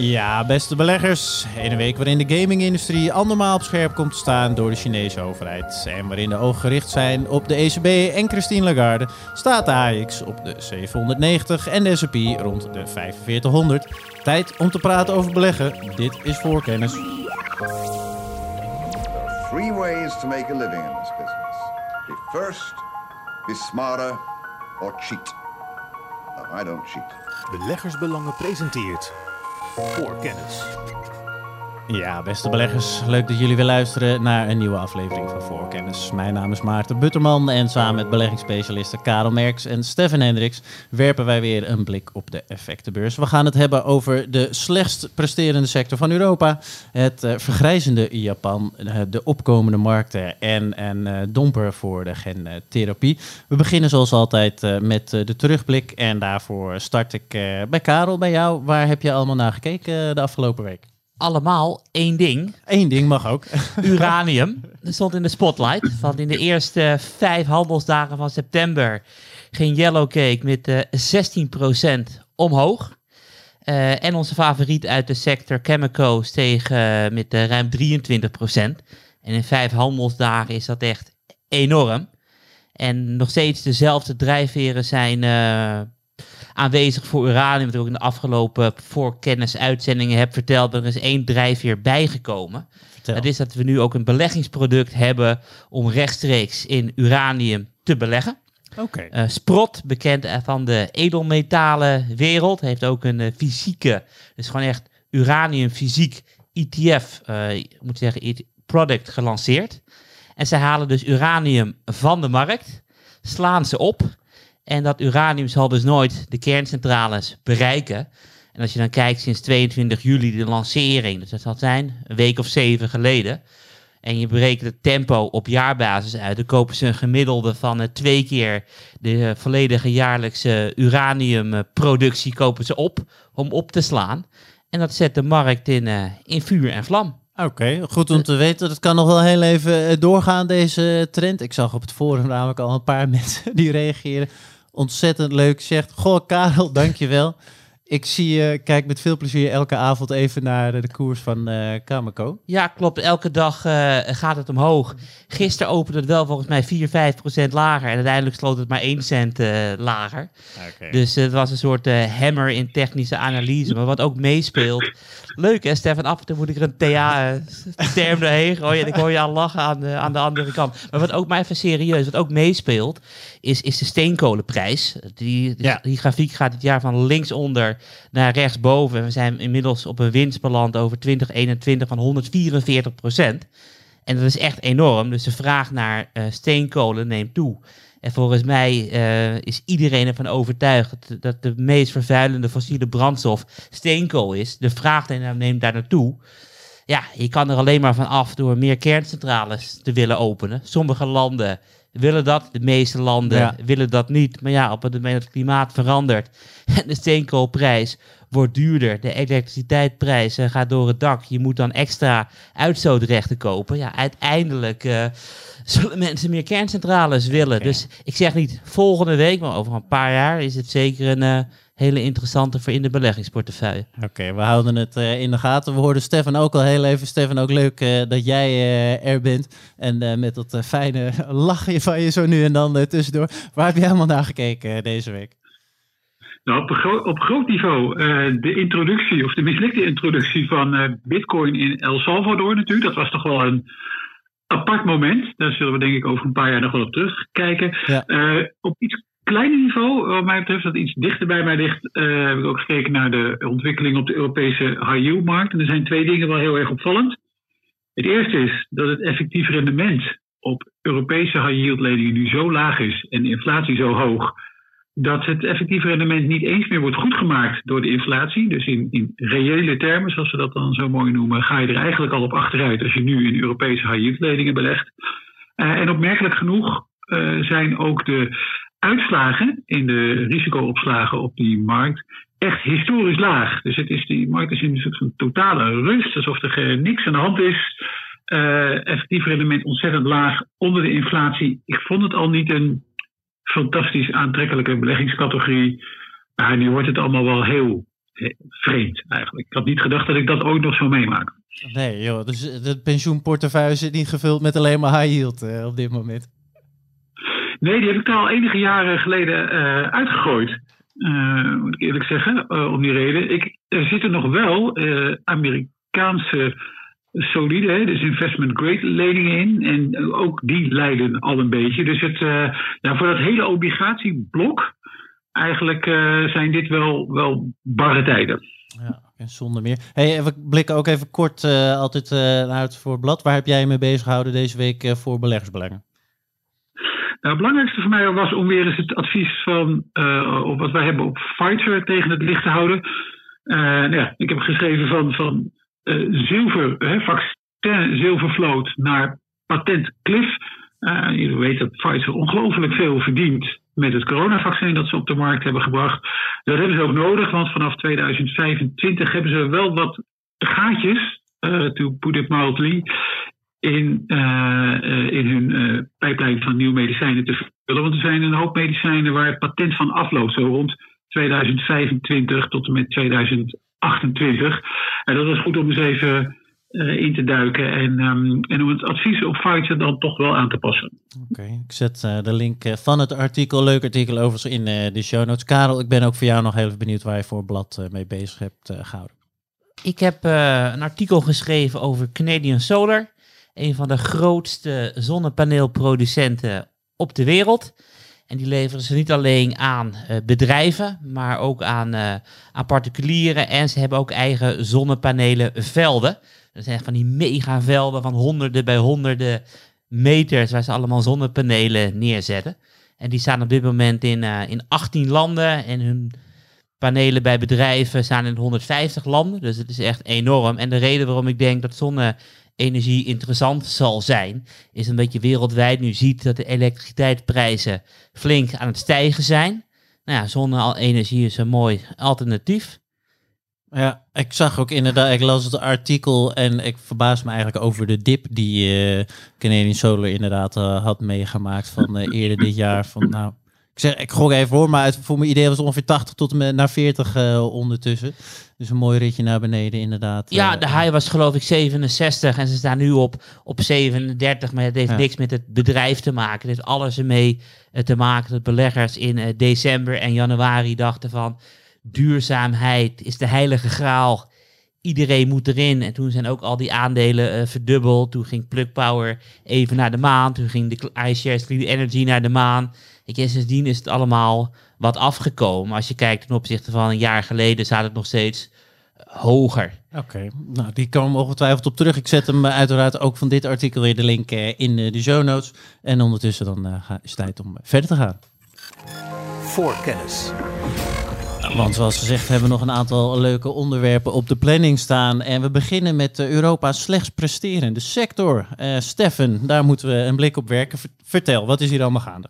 Ja, beste beleggers. Een week waarin de gaming-industrie andermaal op scherp komt te staan door de Chinese overheid. En waarin de ogen gericht zijn op de ECB en Christine Lagarde, staat de AX op de 790 en de S&P rond de 4500. Tijd om te praten over beleggen. Dit is voorkennis. Three ways to make a living in this business. Be first, be smarter, or cheat. No, I don't cheat. Beleggersbelangen presenteert voor kennis. Ja, beste beleggers, leuk dat jullie weer luisteren naar een nieuwe aflevering van Voorkennis. Mijn naam is Maarten Butterman en samen met beleggingsspecialisten Karel Merks en Stefan Hendricks werpen wij weer een blik op de effectenbeurs. We gaan het hebben over de slechtst presterende sector van Europa, het uh, vergrijzende Japan, uh, de opkomende markten en een uh, domper voor de gentherapie. We beginnen zoals altijd met de terugblik en daarvoor start ik bij Karel, bij jou. Waar heb je allemaal naar gekeken de afgelopen week? Allemaal één ding. Eén ding mag ook. Uranium. Dat stond in de spotlight. Van in de eerste vijf handelsdagen van september ging Yellowcake met uh, 16% omhoog. Uh, en onze favoriet uit de sector Chemico steeg uh, met uh, ruim 23%. En in vijf handelsdagen is dat echt enorm. En nog steeds dezelfde drijfveren zijn aanwezig voor uranium. Wat ik ook in de afgelopen voorkennisuitzendingen heb verteld. Er is één drijfveer bijgekomen. Vertel. Dat is dat we nu ook een beleggingsproduct hebben om rechtstreeks in uranium te beleggen. Okay. Uh, Sprott, bekend van de edelmetalen wereld, heeft ook een uh, fysieke, dus gewoon echt uranium fysiek ETF, uh, ik moet zeggen, product gelanceerd. En ze halen dus uranium van de markt, slaan ze op en dat uranium zal dus nooit de kerncentrales bereiken. En als je dan kijkt sinds 22 juli de lancering, dus dat zal zijn een week of zeven geleden. En je berekent het tempo op jaarbasis uit. Dan kopen ze een gemiddelde van uh, twee keer de uh, volledige jaarlijkse uraniumproductie kopen ze op om op te slaan. En dat zet de markt in, uh, in vuur en vlam. Oké, goed om te weten. Dat kan nog wel heel even doorgaan, deze trend. Ik zag op het forum namelijk al een paar mensen die reageren ontzettend leuk. Zegt, goh Karel, dankjewel. Ik zie je, kijk met veel plezier elke avond even naar de, de koers van uh, Cameco. Ja, klopt. Elke dag uh, gaat het omhoog. Gisteren opende het wel volgens mij 4, 5 procent lager. En uiteindelijk sloot het maar 1 cent uh, lager. Okay. Dus het was een soort hammer in technische analyse. Maar wat ook meespeelt. Leuk hè, Stefan? Af en toe moet ik er een TA-term doorheen gooien. En ik hoor je al lachen aan de, aan de andere kant. Maar wat ook maar even serieus, wat ook meespeelt, is, is de steenkolenprijs. Die, die, ja. die grafiek gaat dit jaar van linksonder naar rechtsboven. We zijn inmiddels op een winst beland over 2021 van 144 procent. En dat is echt enorm. Dus de vraag naar uh, steenkolen neemt toe. En volgens mij uh, is iedereen ervan overtuigd dat, dat, de meest vervuilende fossiele brandstof steenkool is. De vraag neemt daar naartoe. Ja, je kan er alleen maar van af door meer kerncentrales te willen openen. Sommige landen willen dat, de meeste landen ja. willen dat niet. Maar ja, op het moment dat het klimaat verandert en de steenkoolprijs wordt duurder, de elektriciteitsprijs uh, gaat door het dak, je moet dan extra uitstootrechten kopen. Ja, uiteindelijk uh, zullen mensen meer kerncentrales willen. Okay. Dus ik zeg niet volgende week, maar over een paar jaar is het zeker een uh, hele interessante voor in de beleggingsportefeuille. Oké, okay, we houden het uh, in de gaten. We hoorden Stefan ook al heel even. Stefan, ook leuk uh, dat jij uh, er bent. En met dat fijne lachje van je zo nu en dan tussendoor. Waar heb je helemaal naar gekeken deze week? Nou, op, gro op groot niveau de introductie, of de mislukte introductie van Bitcoin in El Salvador natuurlijk. Dat was toch wel een apart moment. Daar zullen we denk ik over een paar jaar nog wel op terugkijken. Ja. op iets kleiner niveau, wat mij betreft, dat iets dichter bij mij ligt, uh, heb ik ook gekeken naar de ontwikkeling op de Europese high yield markt. En er zijn twee dingen wel heel erg opvallend. Het eerste is dat het effectief rendement op Europese high yield leningen nu zo laag is en de inflatie zo hoog, dat het effectief rendement niet eens meer wordt goedgemaakt door de inflatie. Dus in, in reële termen, zoals we dat dan zo mooi noemen, ga je er eigenlijk al op achteruit als je nu in Europese high yield leningen belegt. Uh, en opmerkelijk genoeg uh, zijn ook de uitslagen in de risicoopslagen op die markt echt historisch laag. Dus het is, die markt is in een soort van totale rust, alsof er niks aan de hand is. Effectief rendement ontzettend laag onder de inflatie. Ik vond het al niet een fantastisch aantrekkelijke beleggingscategorie. Maar nu wordt het allemaal wel heel vreemd eigenlijk. Ik had niet gedacht dat ik dat ooit nog zou meemaken. Nee, joh. Dus de pensioenportefeuille zit niet gevuld met alleen maar high yield op dit moment. Nee, die heb ik al enige jaren geleden uitgegooid. moet ik eerlijk zeggen, om die reden. Ik, er zitten nog wel Amerikaanse solide, dus investment grade leningen in. En ook die leiden al een beetje. Dus het, voor dat hele obligatieblok, eigenlijk zijn dit wel, wel barre tijden. Ja, en zonder meer. Hey, we blikken ook even kort altijd naar het voorblad. Waar heb jij je mee bezig gehouden deze week voor beleggersbelangen? Nou, het belangrijkste voor mij was om weer eens het advies van uh, wat wij hebben op Pfizer tegen het licht te houden. Uh, nou ja, ik heb geschreven van, van uh, zilver, hè, vaccin zilvervloot naar patent cliff. Je weet dat Pfizer ongelooflijk veel verdient met het coronavaccin dat ze op de markt hebben gebracht. Dat hebben ze ook nodig, want vanaf 2025 hebben ze wel wat gaatjes, to put it mildly, in, in hun pijplijn van nieuwe medicijnen te vullen. Want er zijn een hoop medicijnen waar het patent van afloopt, zo rond 2025 tot en met 2028. En dat is goed om eens even uh, in te duiken en, um, en om het advies op Pfizer dan toch wel aan te passen. Oké, okay, ik zet uh, de link van het artikel, leuk artikel overigens, in de show notes. Karel, ik ben ook voor jou nog heel benieuwd waar je voor blad mee bezig hebt gehouden. Ik heb een artikel geschreven over Canadian Solar, een van de grootste zonnepaneelproducenten op de wereld. En die leveren ze niet alleen aan uh, bedrijven, maar ook aan, uh, aan particulieren. En ze hebben ook eigen zonnepanelenvelden. Dat zijn van die megavelden van honderden bij honderden meters waar ze allemaal zonnepanelen neerzetten. En die staan op dit moment in, uh, in 18 landen. En hun panelen bij bedrijven staan in 150 landen. Dus het is echt enorm. En de reden waarom ik denk dat zonne energie interessant zal zijn, is een beetje wereldwijd nu ziet dat de elektriciteitsprijzen flink aan het stijgen zijn. Nou ja, zonne-energie is een mooi alternatief. Ja, ik zag ook inderdaad, ik las het artikel en ik verbaas me eigenlijk over de dip die uh, Canadian Solar inderdaad uh, had meegemaakt van uh, eerder dit jaar. Van, nou, ik, zeg, ik gok even hoor, maar uit, voor mijn idee was het ongeveer 80 tot met naar 40 ondertussen. Dus een mooi ritje naar beneden, inderdaad. Ja, de high was geloof ik 67 en ze staan nu op, op 37. Maar het heeft niks met het bedrijf te maken. Het heeft alles ermee te maken dat beleggers in december en januari dachten van... duurzaamheid is de heilige graal. Iedereen moet erin. En toen zijn ook al die aandelen uh, verdubbeld. Toen ging Plug Power even naar de maan. Toen ging de iShares Clean Energy naar de maan. Ik en sindsdien is het allemaal wat afgekomen. Als je kijkt ten opzichte van een jaar geleden, staat het nog steeds hoger. Oké, nou die komen ongetwijfeld op terug. Ik zet hem eh, uiteraard ook van dit artikel weer de link uh, in uh, de show notes. En ondertussen dan uh, is het tijd om verder te gaan. Voor kennis. Want zoals gezegd hebben we nog een aantal leuke onderwerpen op de planning staan. En we beginnen met Europa's slechts presterende sector. Steffen, daar moeten we een blik op werken. Vertel, wat is hier allemaal gaande?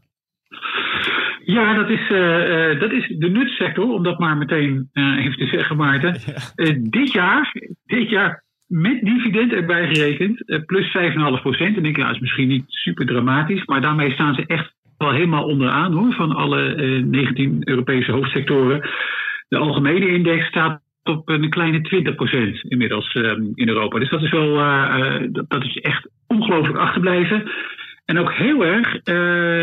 Ja, dat is, uh, uh, dat is de nutsector, om dat maar meteen uh, even te zeggen, Maarten. Ja. dit jaar, dit jaar met dividend erbij gerekend, plus 5,5 procent. En ik, ja, dat is misschien niet super dramatisch, maar daarmee staan ze echt wel helemaal onderaan hoor, van alle 19 Europese hoofdsectoren. De algemene index staat op een kleine 20 procent inmiddels in Europa. Dus dat is wel, dat, dat is echt ongelooflijk achterblijven. En ook heel erg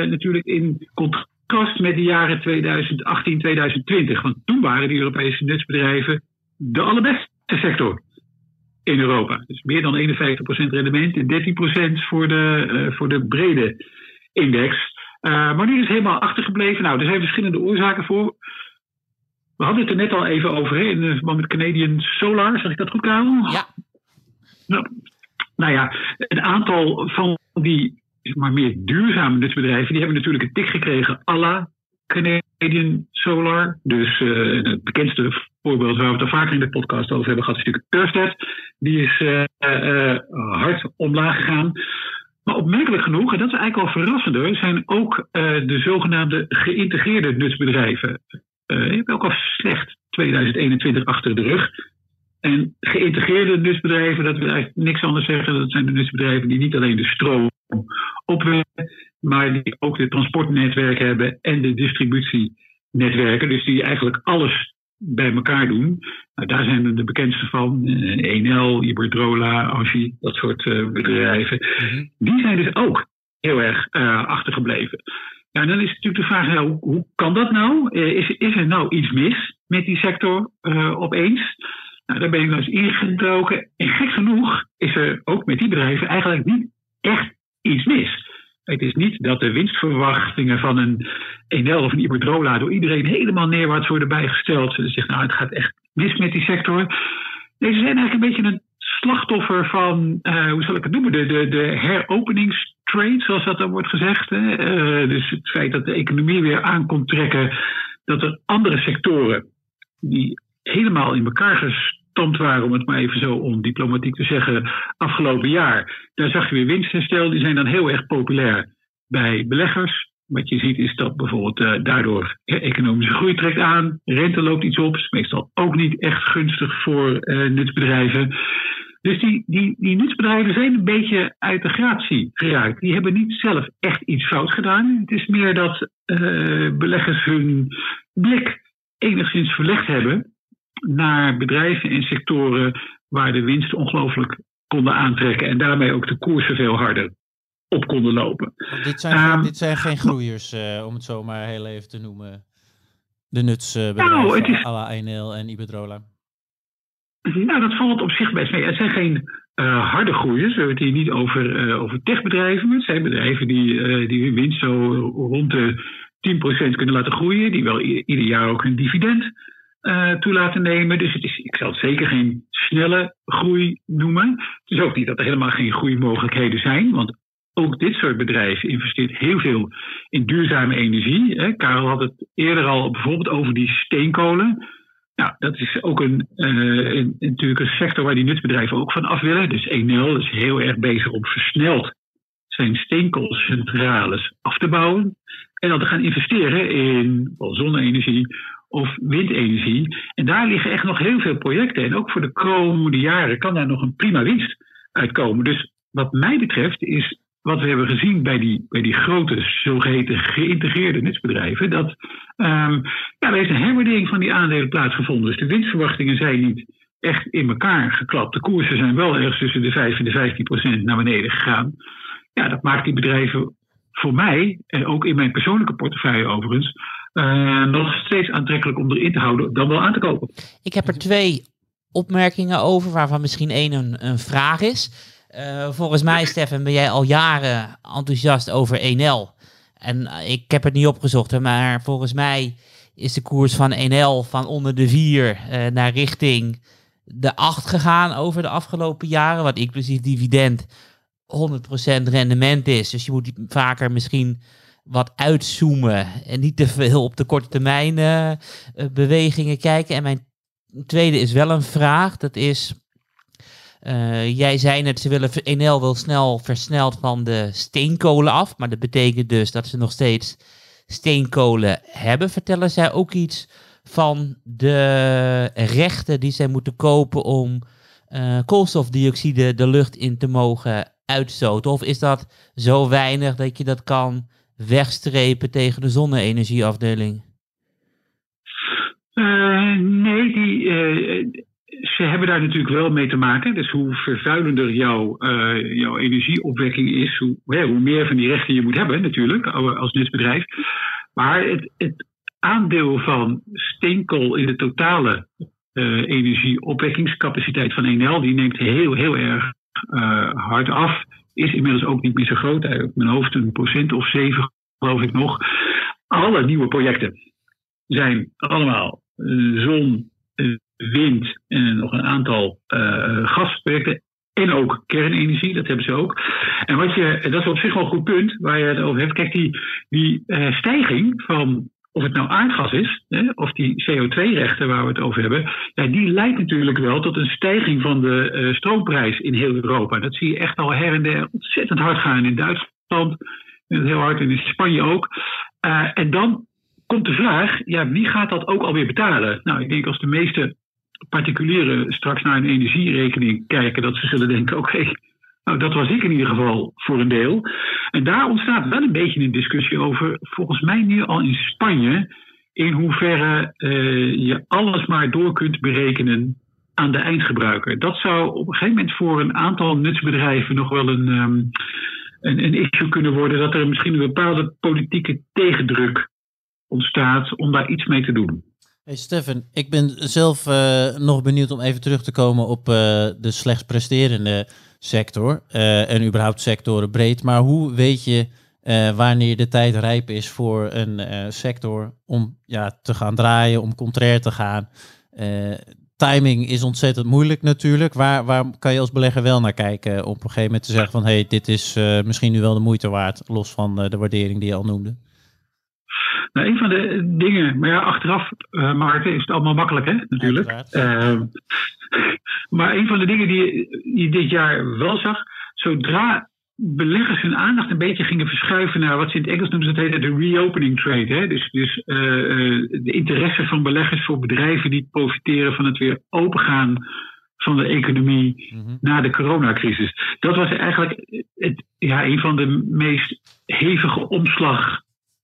natuurlijk in contrast contrast met de jaren 2018, 2020. Want toen waren die Europese nutsbedrijven de allerbeste sector in Europa. Dus meer dan 51% rendement en 13% voor de, uh, voor de brede index. Uh, maar nu is het helemaal achtergebleven. Nou, er zijn verschillende oorzaken voor. We hadden het er net al even over hè, in verband met Canadian Solar. Zeg ik dat goed, Karel? Ja. Nou, nou ja, een aantal van die maar meer duurzame nutsbedrijven, die hebben natuurlijk een tik gekregen à la Canadian Solar. Dus uh, het bekendste voorbeeld waar we het al vaker in de podcast over hebben gehad, is natuurlijk Ørsted. Die is uh, uh, hard omlaag gegaan. Maar opmerkelijk genoeg, en dat is eigenlijk al verrassender, zijn ook de zogenaamde geïntegreerde nutsbedrijven. je hebt ook al slecht 2021 achter de rug. En geïntegreerde nutsbedrijven, dat wil eigenlijk niks anders zeggen. Dat zijn de nutsbedrijven die niet alleen de stroom opwekken, maar die ook de transportnetwerken hebben en de distributienetwerken. Dus die eigenlijk alles bij elkaar doen. Nou, daar zijn de bekendste van. Uh, Enel, Iberdrola, Angie, dat soort uh, bedrijven. Mhm. Die zijn dus ook heel erg uh, achtergebleven. Ja, en dan is natuurlijk de vraag, nou, hoe, kan dat nou? is, is er nou iets mis met die sector opeens? Nou, daar ben ik nou eens ingedoken. En gek genoeg is er ook met die bedrijven eigenlijk niet echt iets mis. Het is niet dat de winstverwachtingen van een Enel of een Iberdrola door iedereen helemaal neerwaarts worden bijgesteld. Ze zeggen, nou, het gaat echt mis met die sector. Nee, ze zijn eigenlijk een beetje een slachtoffer van, uh, hoe zal ik het noemen, de, de, de heropeningstrade, zoals dat dan wordt gezegd. Hè? Uh, dus het feit dat de economie weer aan komt trekken, dat er andere sectoren die helemaal in elkaar waren, om het maar even zo ondiplomatiek te zeggen, afgelopen jaar. Daar zag je weer winstherstel, die zijn dan heel erg populair bij beleggers. Wat je ziet is dat bijvoorbeeld uh, daardoor economische groei trekt aan, rente loopt iets op, is meestal ook niet echt gunstig voor uh, nutsbedrijven. Dus die, die, die nutsbedrijven zijn een beetje uit de gratie geraakt. Die hebben niet zelf echt iets fout gedaan. Het is meer dat uh, beleggers hun blik enigszins verlegd hebben naar bedrijven en sectoren waar de winst ongelooflijk konden aantrekken en daarmee ook de koersen veel harder op konden lopen. Dit zijn, um, dit zijn geen groeiers, uh, om het zo maar heel even te noemen. De nutsbedrijven, uh, nou, is, Enel en Iberdrola. Nou, dat valt op zich best mee. Het zijn geen uh, harde groeiers. We hebben het hier niet over, uh, over techbedrijven. Het zijn bedrijven die, die hun winst zo rond de 10% kunnen laten groeien. Die wel ieder jaar ook een dividend uh, toe laten nemen. Dus het is, ik zal het zeker geen snelle groei noemen. Het is ook niet dat er helemaal geen groeimogelijkheden zijn. Want ook dit soort bedrijven investeert heel veel in duurzame energie. Hè. Karel had het eerder al bijvoorbeeld over die steenkolen. Nou, dat is ook een, uh, een, natuurlijk een sector waar die nutsbedrijven ook van af willen. Dus Enel is heel erg bezig om versneld zijn steenkoolcentrales af te bouwen. En dan te gaan investeren in zonne-energie of windenergie. En daar liggen echt nog heel veel projecten. En ook voor de komende jaren kan daar nog een prima winst uitkomen. Dus wat mij betreft is wat we hebben gezien bij die, bij die grote zogeheten geïntegreerde nutsbedrijven, dat um, ja, er heeft een herwaardering van die aandelen plaatsgevonden. Dus de winstverwachtingen zijn niet echt in elkaar geklapt. De koersen zijn wel ergens tussen de 5 en de 15 procent naar beneden gegaan. Ja, dat maakt die bedrijven voor mij, en ook in mijn persoonlijke portefeuille overigens, nog steeds aantrekkelijk om erin te houden dan wel aan te kopen. Ik heb er twee opmerkingen over, waarvan misschien één een, een vraag is. Uh, volgens mij, Stefan, ben jij al jaren enthousiast over Enel. En uh, ik heb het niet opgezocht, maar volgens mij is de koers van Enel van onder de 4 uh, naar richting de 8 gegaan over de afgelopen jaren. Wat inclusief dividend 100% rendement is. Dus je moet vaker misschien wat uitzoomen en niet te veel op de korte termijn uh, bewegingen kijken. En mijn tweede is wel een vraag. Dat is, uh, jij zei net, ze willen Enel wil snel versneld van de steenkolen af. Maar dat betekent dus dat ze nog steeds steenkolen hebben. Vertellen zij ook iets van de rechten die zij moeten kopen om koolstofdioxide de lucht in te mogen uitstoten? Of is dat zo weinig dat je dat kan wegstrepen tegen de zonne-energieafdeling? Uh, nee, die, uh, ze hebben daar natuurlijk wel mee te maken. Dus hoe vervuilender jouw, uh, jouw energieopwekking is, hoe, hoe meer van die rechten je moet hebben, natuurlijk, als netsbedrijf. Maar het, het aandeel van steenkool in de totale energieopwekkingscapaciteit van Enel, die neemt heel, heel erg hard af is inmiddels ook niet meer zo groot. Op mijn hoofd een procent of zeven, geloof ik nog. Alle nieuwe projecten zijn allemaal uh, zon, uh, wind en nog een aantal uh, gasprojecten. En ook kernenergie, dat hebben ze ook. En wat je, dat is op zich wel een goed punt waar je het over hebt. Kijk, die, die stijging van of het nou aardgas is, hè, of die CO2-rechten waar we het over hebben, die leidt natuurlijk wel tot een stijging van de uh, stroomprijs in heel Europa. Dat zie je echt al her en der ontzettend hard gaan in Duitsland, heel hard in Spanje ook. Uh, en dan komt de vraag, ja, wie gaat dat ook alweer betalen? Nou, ik denk als de meeste particulieren straks naar een energierekening kijken, dat ze zullen denken, oké, nou, dat was ik in ieder geval voor een deel. En daar ontstaat wel een beetje een discussie over, volgens mij nu al in Spanje. in hoeverre je alles maar door kunt berekenen aan de eindgebruiker. Dat zou op een gegeven moment voor een aantal nutsbedrijven nog wel een, um, een, een, issue kunnen worden. Dat er misschien een bepaalde politieke tegendruk ontstaat om daar iets mee te doen. Hey Stefan, ik ben zelf uh, nog benieuwd om even terug te komen op uh, de slechts presterende sector. Uh, en überhaupt sectoren breed. Maar hoe weet je wanneer de tijd rijp is voor een sector om ja, te gaan draaien, om contrair te gaan? timing is ontzettend moeilijk natuurlijk. Waar, waar kan je als belegger wel naar kijken op een gegeven moment te zeggen van hé, hey, dit is misschien nu wel de moeite waard, los van de waardering die je al noemde? Nou, een van de dingen, maar ja, achteraf, uh, Maarten, is het allemaal makkelijk, hè, natuurlijk. Ehm, maar een van de dingen die je dit jaar wel zag, zodra beleggers hun aandacht een beetje gingen verschuiven naar wat ze in het Engels noemen, dat heet de reopening trade. Hè? Dus, dus uh, de interesse van beleggers voor bedrijven die profiteren van het weer opengaan van de economie mm -hmm. na de coronacrisis. Dat was eigenlijk het, ja, een van de meest hevige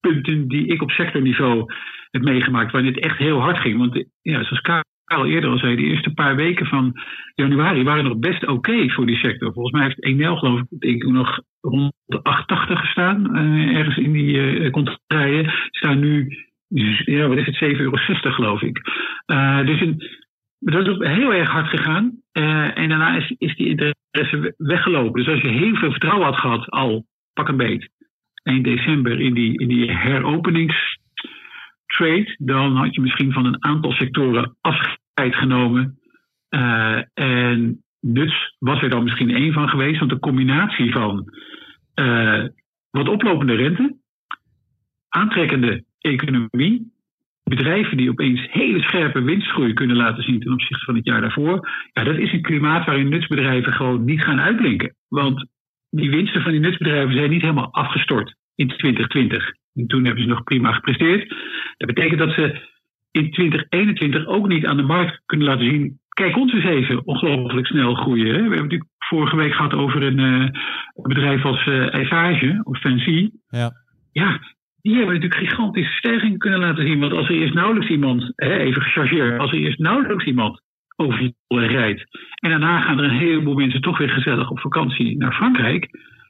omslagpunten die ik op sectorniveau heb meegemaakt, wanneer het echt heel hard ging. Want ja, zoals al eerder al zei, de eerste paar weken van januari waren nog best oké voor die sector. Volgens mij heeft Enel geloof ik, nog rond de 880 gestaan, uh, ergens in die contraien. Staan nu, ja, wat is het, 7,60 euro geloof ik. Uh, dus dat is ook heel erg hard gegaan. en daarna is, is die interesse weggelopen. Dus als je heel veel vertrouwen had gehad, al pak een beet, 1 december in die, in die heropenings trade, dan had je misschien van een aantal sectoren afscheid genomen. Uh, en nuts was er dan misschien één van geweest, want de combinatie van uh, wat oplopende rente, aantrekkende economie, bedrijven die opeens hele scherpe winstgroei kunnen laten zien ten opzichte van het jaar daarvoor, ja, dat is een klimaat waarin nutsbedrijven gewoon niet gaan uitblinken. Want die winsten van die nutsbedrijven zijn niet helemaal afgestort in 2020. En toen hebben ze nog prima gepresteerd. Dat betekent dat ze in 2021 ook niet aan de markt kunnen laten zien. Kijk ons eens even ongelooflijk snel groeien. Hè? We hebben natuurlijk vorige week gehad over een, uh, bedrijf als uh, Eiffage of Fancy. Ja. ja, die hebben natuurlijk gigantische stijgingen kunnen laten zien. Want als er eerst nauwelijks iemand, hè, even gechargeerd, als er eerst nauwelijks iemand over die rijdt. En daarna gaan er een heleboel mensen toch weer gezellig op vakantie naar Frankrijk.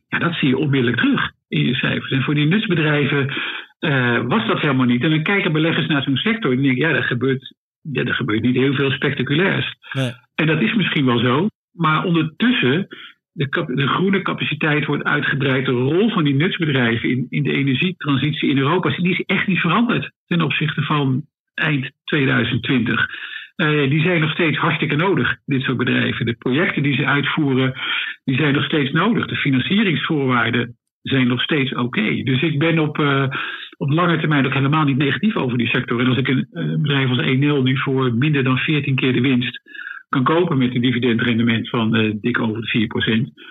Ja, dat zie je onmiddellijk terug in je cijfers. En voor die nutsbedrijven uh, was dat helemaal niet. En dan kijken beleggers naar zo'n sector en denken, ja, er gebeurt, ja, er gebeurt niet heel veel spectaculairs. Nee. En dat is misschien wel zo, maar ondertussen, de, de groene capaciteit wordt uitgebreid. De rol van die nutsbedrijven in, in de energietransitie in Europa, die is echt niet veranderd ten opzichte van eind 2020. Uh, die zijn nog steeds hartstikke nodig, dit soort bedrijven. De projecten die ze uitvoeren, die zijn nog steeds nodig. De financieringsvoorwaarden zijn nog steeds oké. Dus ik ben op, uh, op lange termijn ook helemaal niet negatief over die sector. En als ik een, bedrijf als 1.0 nu voor minder dan 14 keer de winst kan kopen met een dividendrendement van uh, dik over de 4%.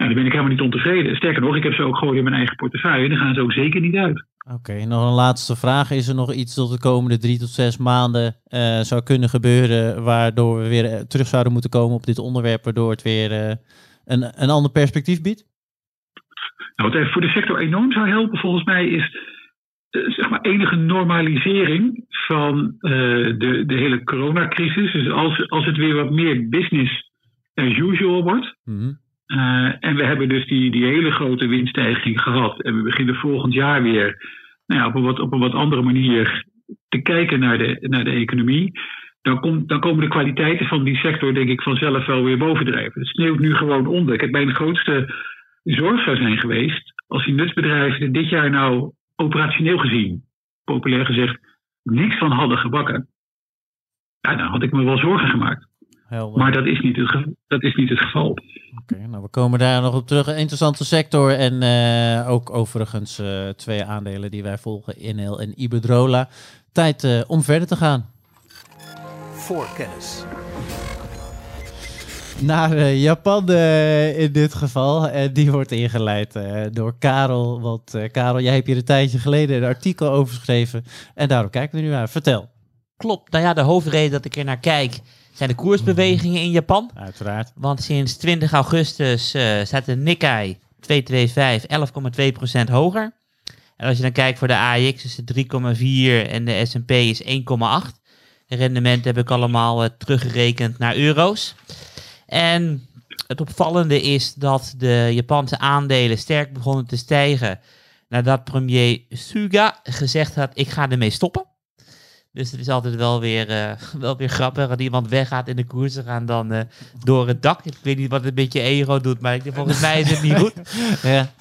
Nou, dan ben ik helemaal niet ontevreden. Sterker nog, ik heb ze ook gewoon in mijn eigen portefeuille. Dan gaan ze ook zeker niet uit. Oké, okay, nog een laatste vraag. Is er nog iets dat de komende drie tot zes maanden uh, zou kunnen gebeuren... waardoor we weer terug zouden moeten komen op dit onderwerp... waardoor het weer uh, een, een ander perspectief biedt? Nou, wat voor de sector enorm zou helpen volgens mij is uh, zeg maar enige normalisering van de, de hele coronacrisis. Dus als, als het weer wat meer business as usual wordt. Mm -hmm. Uh, en we hebben dus die, die hele grote winststijging gehad. En we beginnen volgend jaar weer nou ja, op, een wat, op een wat andere manier te kijken naar de, naar de economie. Dan, dan komen de kwaliteiten van die sector, denk ik, vanzelf wel weer bovendrijven. Het sneeuwt nu gewoon onder. Kijk, bij de grootste zorg zou zijn geweest als die nutsbedrijven dit jaar nou operationeel gezien, populair gezegd, niks van hadden gebakken. Ja, dan had ik me wel zorgen gemaakt. Helder. Maar dat is niet het, dat is niet het geval. Oké, okay, nou we komen daar nog op terug. Een interessante sector en uh, ook overigens uh, twee aandelen die wij volgen, Inel en Iberdrola. Tijd uh, om verder te gaan. Voorkennis naar uh, Japan uh, in dit geval. En die wordt ingeleid uh, door Karel. Want Karel, jij hebt hier een tijdje geleden een artikel over geschreven. En daarom kijken we nu naar. Vertel. Klopt. Nou ja, de hoofdreden dat ik er naar kijk zijn de koersbewegingen in Japan. Uiteraard. Want sinds 20 augustus staat de Nikkei 225 11,2% hoger. En als je dan kijkt voor de AX is het 3,4 en de S&P is 1,8. Rendement heb ik allemaal uh, teruggerekend naar euro's. En het opvallende is dat de Japanse aandelen sterk begonnen te stijgen nadat premier Suga gezegd had, ik ga ermee stoppen. Dus het is altijd wel weer, uh, wel weer grappig. Als iemand weggaat in de koers, ze gaan dan uh, door het dak. Ik weet niet wat een beetje euro doet, maar volgens mij is het niet goed. ja.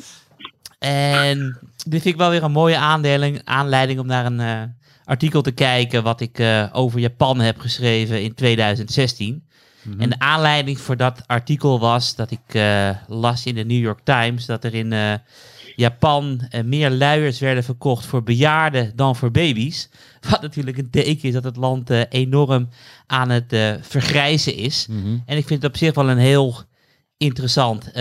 En dit vind ik wel weer een mooie aandeling, aanleiding om naar een uh, artikel te kijken wat ik over Japan heb geschreven in 2016. Mhm. En de aanleiding voor dat artikel was dat ik las in de New York Times dat er in Japan uh, meer luiers werden verkocht voor bejaarden dan voor baby's. Wat natuurlijk een teken is dat het land uh, enorm aan het uh, vergrijzen is. Mhm. En ik vind het op zich wel een heel interessant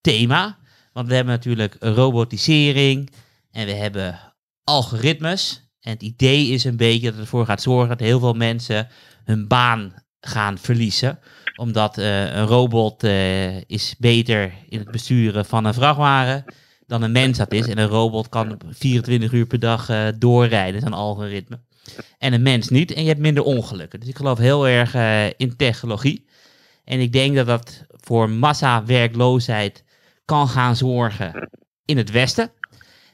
thema. Want we hebben natuurlijk robotisering en we hebben algoritmes. En het idee is een beetje dat het ervoor gaat zorgen dat heel veel mensen hun baan gaan verliezen. Omdat een robot is beter in het besturen van een vrachtwagen dan een mens dat is. En een robot kan 24 uur per dag uh, doorrijden, een algoritme. En een mens niet. En je hebt minder ongelukken. Dus ik geloof heel erg uh, in technologie. En ik denk dat dat voor massa-werkloosheid kan gaan zorgen in het Westen.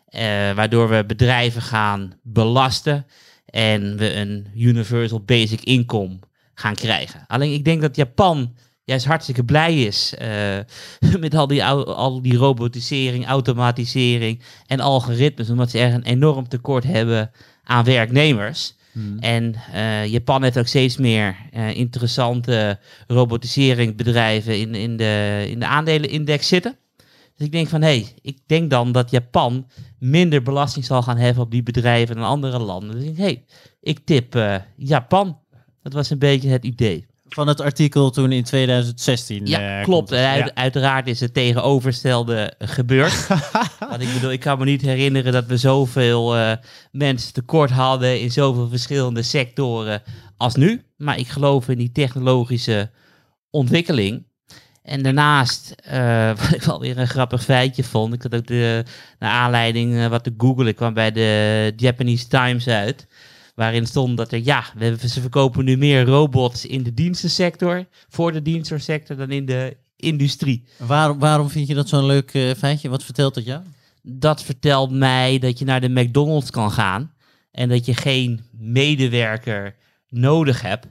Uh, waardoor we bedrijven gaan belasten en we een universal basic income gaan krijgen. Alleen ik denk dat Japan juist hartstikke blij is uh, met al die, al die robotisering, automatisering en algoritmes, omdat ze er een enorm tekort hebben aan werknemers. Hmm. En uh, Japan heeft ook steeds meer uh, interessante robotiseringbedrijven in, in, de, in de aandelenindex zitten. Dus ik denk van, hé, hey, ik denk dan dat Japan minder belasting zal gaan hebben op die bedrijven dan andere landen. Dus ik denk, hé, hey, ik tip Japan. Dat was een beetje het idee van het artikel toen in 2016. Ja, uh, klopt. Uiteraard is het tegenovergestelde gebeurd. Want ik bedoel, ik kan me niet herinneren dat we zoveel uh, mensen tekort hadden in zoveel verschillende sectoren als nu. Maar ik geloof in die technologische ontwikkeling. En daarnaast, uh, wat ik wel weer een grappig feitje vond, ik had ook de, naar aanleiding wat te googlen, ik kwam bij de Japanese Times uit waarin stond dat er, ja, we, ze verkopen nu meer robots in de dienstensector, voor de dienstensector, dan in de industrie. Waarom, waarom vind je dat zo'n leuk uh, feitje? Wat vertelt dat jou? Dat vertelt mij dat je naar de McDonald's kan gaan en dat je geen medewerker nodig hebt.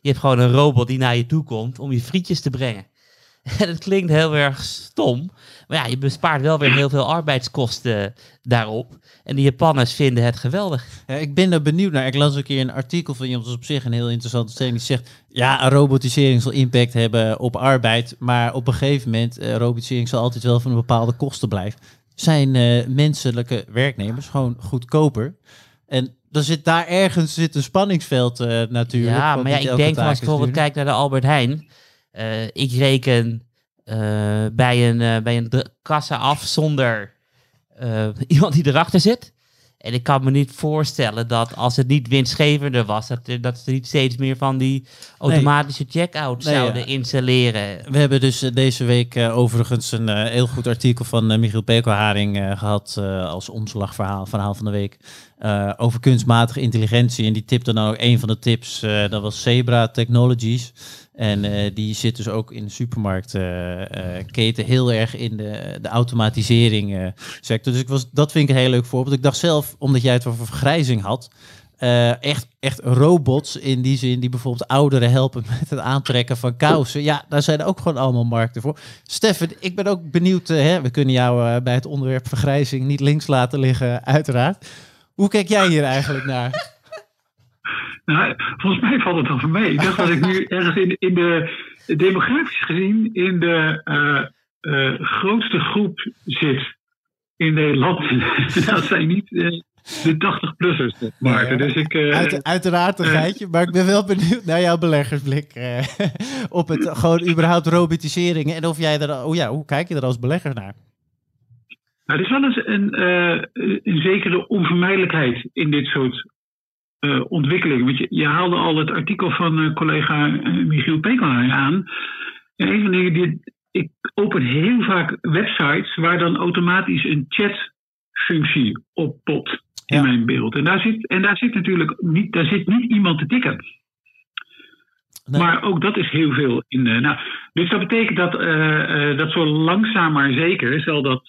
Je hebt gewoon een robot die naar je toe komt om je frietjes te brengen. En het klinkt heel erg stom, maar ja, je bespaart wel weer heel veel arbeidskosten daarop. En de Japanners vinden het geweldig. Ja, ik ben er benieuwd naar. Ik las een keer een artikel van iemand, dat is op zich een heel interessante stelling. Die zegt, ja, robotisering zal impact hebben op arbeid. Maar op een gegeven moment, uh, robotisering zal altijd wel van een bepaalde kosten blijven. Zijn uh, menselijke werknemers gewoon goedkoper? En dan zit daar ergens zit een spanningsveld uh, natuurlijk. Ja, maar ja, ik denk als ik bijvoorbeeld kijk naar de Albert Heijn. Ik reken bij, een, bij een kassa af zonder iemand die erachter zit. En ik kan me niet voorstellen dat als het niet winstgevender was, dat, dat ze niet steeds meer van die automatische checkout zouden installeren. We hebben dus eh, deze week uh, overigens een uh, heel goed artikel van uh, Michiel Pekelharing gehad als omslagverhaal verhaal van de week over kunstmatige intelligentie. En die tipte dan ook een van de tips, dat was Zebra Technologies. En uh, die zit dus ook in de supermarktketen heel erg in de, de automatisering sector. Dus ik was, dat vind ik een heel leuk voorbeeld. Ik dacht zelf, omdat jij het over vergrijzing had, echt, echt robots in die zin die bijvoorbeeld ouderen helpen met het aantrekken van kousen. Ja, daar zijn ook gewoon allemaal markten voor. Steffen, ik ben ook benieuwd, hè, we kunnen jou bij het onderwerp vergrijzing niet links laten liggen, uiteraard. Hoe kijk jij hier eigenlijk naar? Nou, volgens mij valt het dan voor mij. Ik dacht dat ik nu ergens in, in de, demografisch gezien, in de uh, uh, grootste groep zit in Nederland. dat zijn niet uh, de 80-plussers, Maarten. Dus ik, Uit, uiteraard een geitje, maar ik ben wel benieuwd naar jouw beleggersblik op het gewoon überhaupt robotisering. En of jij er, oh ja, hoe kijk je er als belegger naar? Nou, er is wel eens een, een zekere onvermijdelijkheid in dit soort uh, ontwikkeling. Want je, je, haalde al het artikel van uh, collega Michiel Pekelhaar aan. En een van de dingen die. Ik open heel vaak websites waar dan automatisch een chat functie op pot in mijn beeld. En daar zit, en daar zit natuurlijk niet, daar zit niet iemand te tikken. Maar ook dat is heel veel. In, uh, nou, dus dat betekent dat, uh, dat zo langzaam maar zeker zal dat,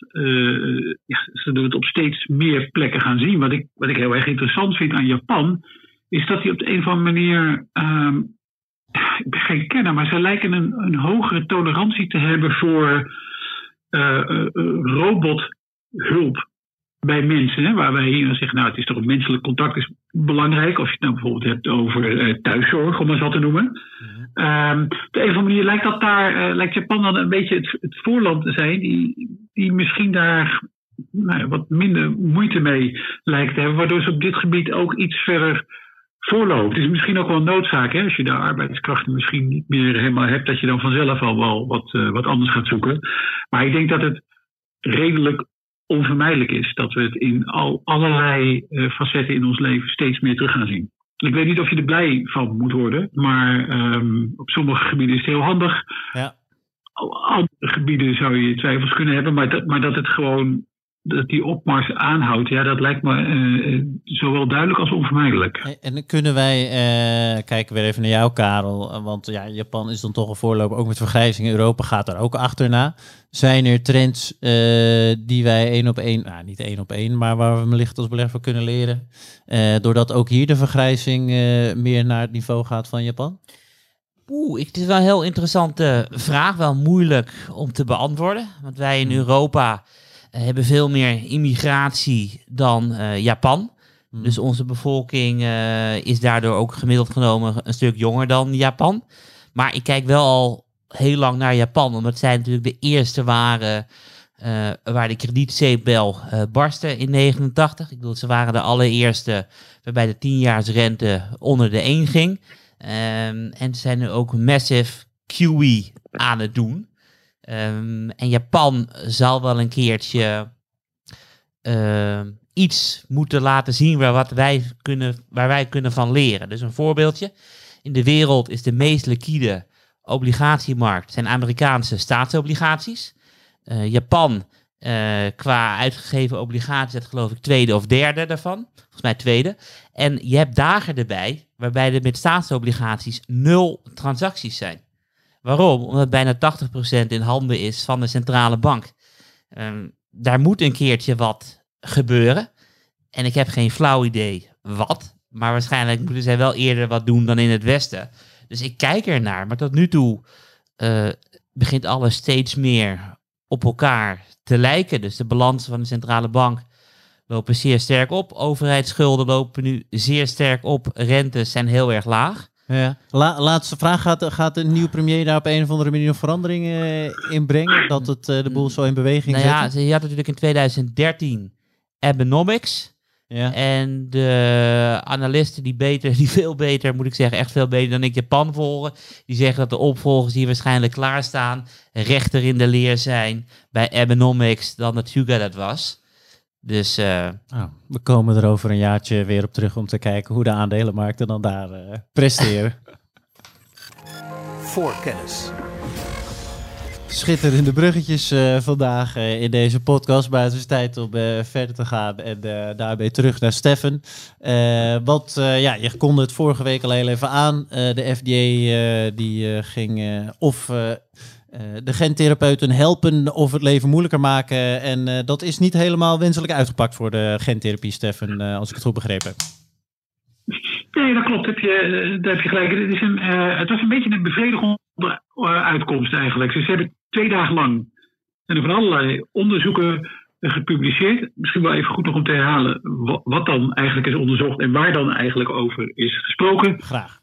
ja, zullen we het op steeds meer plekken gaan zien. Wat ik, wat ik heel erg interessant vind aan Japan, is dat die op de een of andere manier. Ehm, ik ben geen kenner, maar ze lijken een, een hogere tolerantie te hebben voor robothulp bij mensen, hè, waar wij hier zeggen, nou het is toch een menselijk contact is belangrijk. Als je het nou bijvoorbeeld hebt over uh, thuiszorg, om het zo te noemen. Mm op de een of andere manier lijkt dat daar, uh, lijkt Japan dan een beetje het, voorland te zijn, die, die misschien daar nou, wat minder moeite mee lijkt te hebben, waardoor ze op dit gebied ook iets verder voorloopt. Het is misschien ook wel een noodzaak, hè, als je daar arbeidskrachten misschien niet meer helemaal hebt, dat je dan vanzelf al wel wat, uh, wat anders gaat zoeken. Maar ik denk dat het redelijk onvermijdelijk is dat we het in al, allerlei uh, facetten in ons leven steeds meer terug gaan zien. Ik weet niet of je er blij van moet worden, maar um, op sommige gebieden is het heel handig. Ja. Op andere gebieden zou je twijfels kunnen hebben, maar dat, maar dat het gewoon dat die opmars aanhoudt, ja, dat lijkt me uh, zowel duidelijk als onvermijdelijk. En, dan kunnen wij, uh, kijken weer even naar jou, Karel, want ja, Japan is dan toch een voorloper, ook met vergrijzing. Europa gaat daar ook achterna. Zijn er trends uh, die wij één op één, nou niet één op één, maar waar we wellicht als belegger kunnen leren, doordat ook hier de vergrijzing meer naar het niveau gaat van Japan? Oeh, het is wel een heel interessante vraag, wel moeilijk om te beantwoorden, want wij in hmm. Europa hebben veel meer immigratie dan uh, Japan. Hmm. Dus onze bevolking uh, is daardoor ook gemiddeld genomen een stuk jonger dan Japan. Maar ik kijk wel al heel lang naar Japan, omdat zij natuurlijk de eerste waren uh, waar de kredietzeepbel barstte in 89. Ik bedoel, ze waren de allereerste waarbij de 10-jaarsrente onder de 1 ging. Um, en ze zijn nu ook massive QE aan het doen. Um, en Japan zal wel een keertje uh, iets moeten laten zien waar, wat wij kunnen, waar wij kunnen van leren. Dus een voorbeeldje. In de wereld is de meest liquide obligatiemarkt zijn Amerikaanse staatsobligaties. Uh, Japan, uh, qua uitgegeven obligaties, is geloof ik tweede of derde daarvan. Volgens mij tweede. En je hebt dagen erbij waarbij er met staatsobligaties nul transacties zijn. Waarom? Omdat bijna 80% in handen is van de centrale bank. Um, daar moet een keertje wat gebeuren. En ik heb geen flauw idee wat. Maar waarschijnlijk moeten zij wel eerder wat doen dan in het Westen. Dus ik kijk er naar. Maar tot nu toe uh, begint alles steeds meer op elkaar te lijken. Dus de balansen van de centrale bank lopen zeer sterk op. Overheidsschulden lopen nu zeer sterk op. Rentes zijn heel erg laag. Ja. laatste vraag. Gaat, gaat de nieuwe premier daar op een of andere manier veranderingen uh, in brengen? Dat het uh, de boel zo in beweging nou ja, je had natuurlijk in 2013 Abenomics. Ja. En de analisten die beter, die veel beter, moet ik zeggen, echt veel beter dan ik Japan volgen, die zeggen dat de opvolgers die waarschijnlijk klaarstaan, rechter in de leer zijn bij Abenomics dan dat Hugo dat was. Dus uh, we komen er over een jaartje weer op terug om te kijken hoe de aandelenmarkten dan daar uh, presteren. Voorkennis. Schitterende bruggetjes uh, vandaag in deze podcast. Maar het is tijd om verder te gaan en daarbij terug naar Steffen. want ja, je konde het vorige week al heel even aan. de FDA die ging of uh, de gentherapeuten helpen of het leven moeilijker maken. En uh, dat is niet helemaal wenselijk uitgepakt voor de gentherapie, Stefan, uh, als ik het goed begrepen heb. Nee, dat klopt. Heb je, daar heb je gelijk. Het, is een, het was een beetje een bevredigende uitkomst eigenlijk. Dus ze hebben twee dagen lang en van allerlei onderzoeken gepubliceerd. Misschien wel even goed nog om te herhalen wat dan eigenlijk is onderzocht en waar dan eigenlijk over is gesproken. Graag.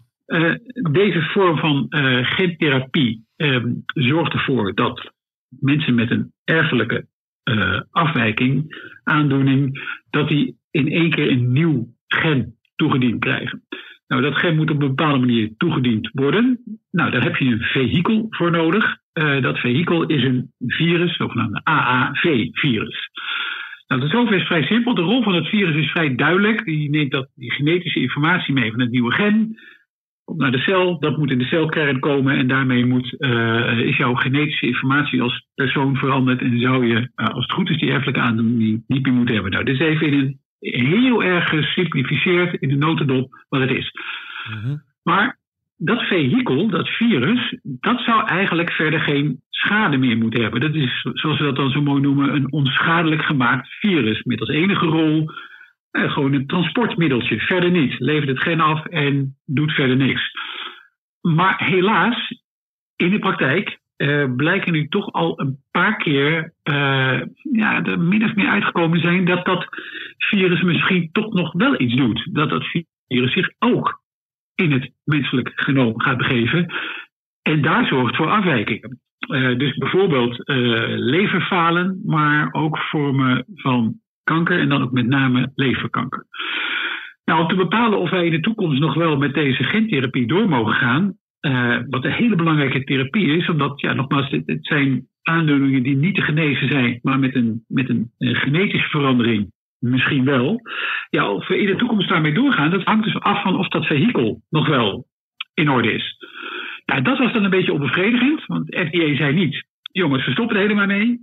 deze vorm van gentherapie Ehm, zorgt ervoor dat mensen met een erfelijke uh, afwijking, aandoening, dat die in één keer een nieuw gen toegediend krijgen. Nou, dat gen moet op een bepaalde manier toegediend worden. Nou, daar heb je een vehikel voor nodig. Uh, dat vehikel is een virus, zogenaamde AAV-virus. Nou, de zover is vrij simpel. De rol van het virus is vrij duidelijk. Die neemt dat, die genetische informatie mee van het nieuwe gen. naar de cel, dat moet in de celkern komen en daarmee moet, uh, is jouw genetische informatie als persoon veranderd en zou je, uh, als het goed is, die erfelijke aandoening niet meer moeten hebben. Nou, dit is even in een heel erg gesimplificeerd in de notendop wat het is. Mm-hmm. Maar dat vehikel, dat virus, dat zou eigenlijk verder geen schade meer moeten hebben. Dat is, zoals we dat dan zo mooi noemen, een onschadelijk gemaakt virus. Met als enige rol eh, gewoon een transportmiddeltje. Verder niet. Levert het geen af en doet verder niks. Maar helaas, in de praktijk uh, blijken nu toch al een paar keer uh, ja, er min of meer uitgekomen zijn dat dat virus misschien toch nog wel iets doet. Dat dat virus zich ook in het menselijk genoom gaat begeven. En daar zorgt voor afwijkingen. Uh, dus bijvoorbeeld leverfalen, maar ook vormen van kanker en dan ook met name leverkanker. Nou, om te bepalen of wij in de toekomst nog wel met deze gentherapie door mogen gaan, uh, wat een hele belangrijke therapie is, omdat, ja, nogmaals, het, zijn aandoeningen die niet te genezen zijn, maar met een, met een, een genetische verandering misschien wel. Ja, of we in de toekomst daarmee doorgaan, dat hangt dus af van of dat vehikel nog wel in orde is. Nou, dat was dan een beetje onbevredigend, want FDA zei niet, jongens, we stoppen er helemaal mee.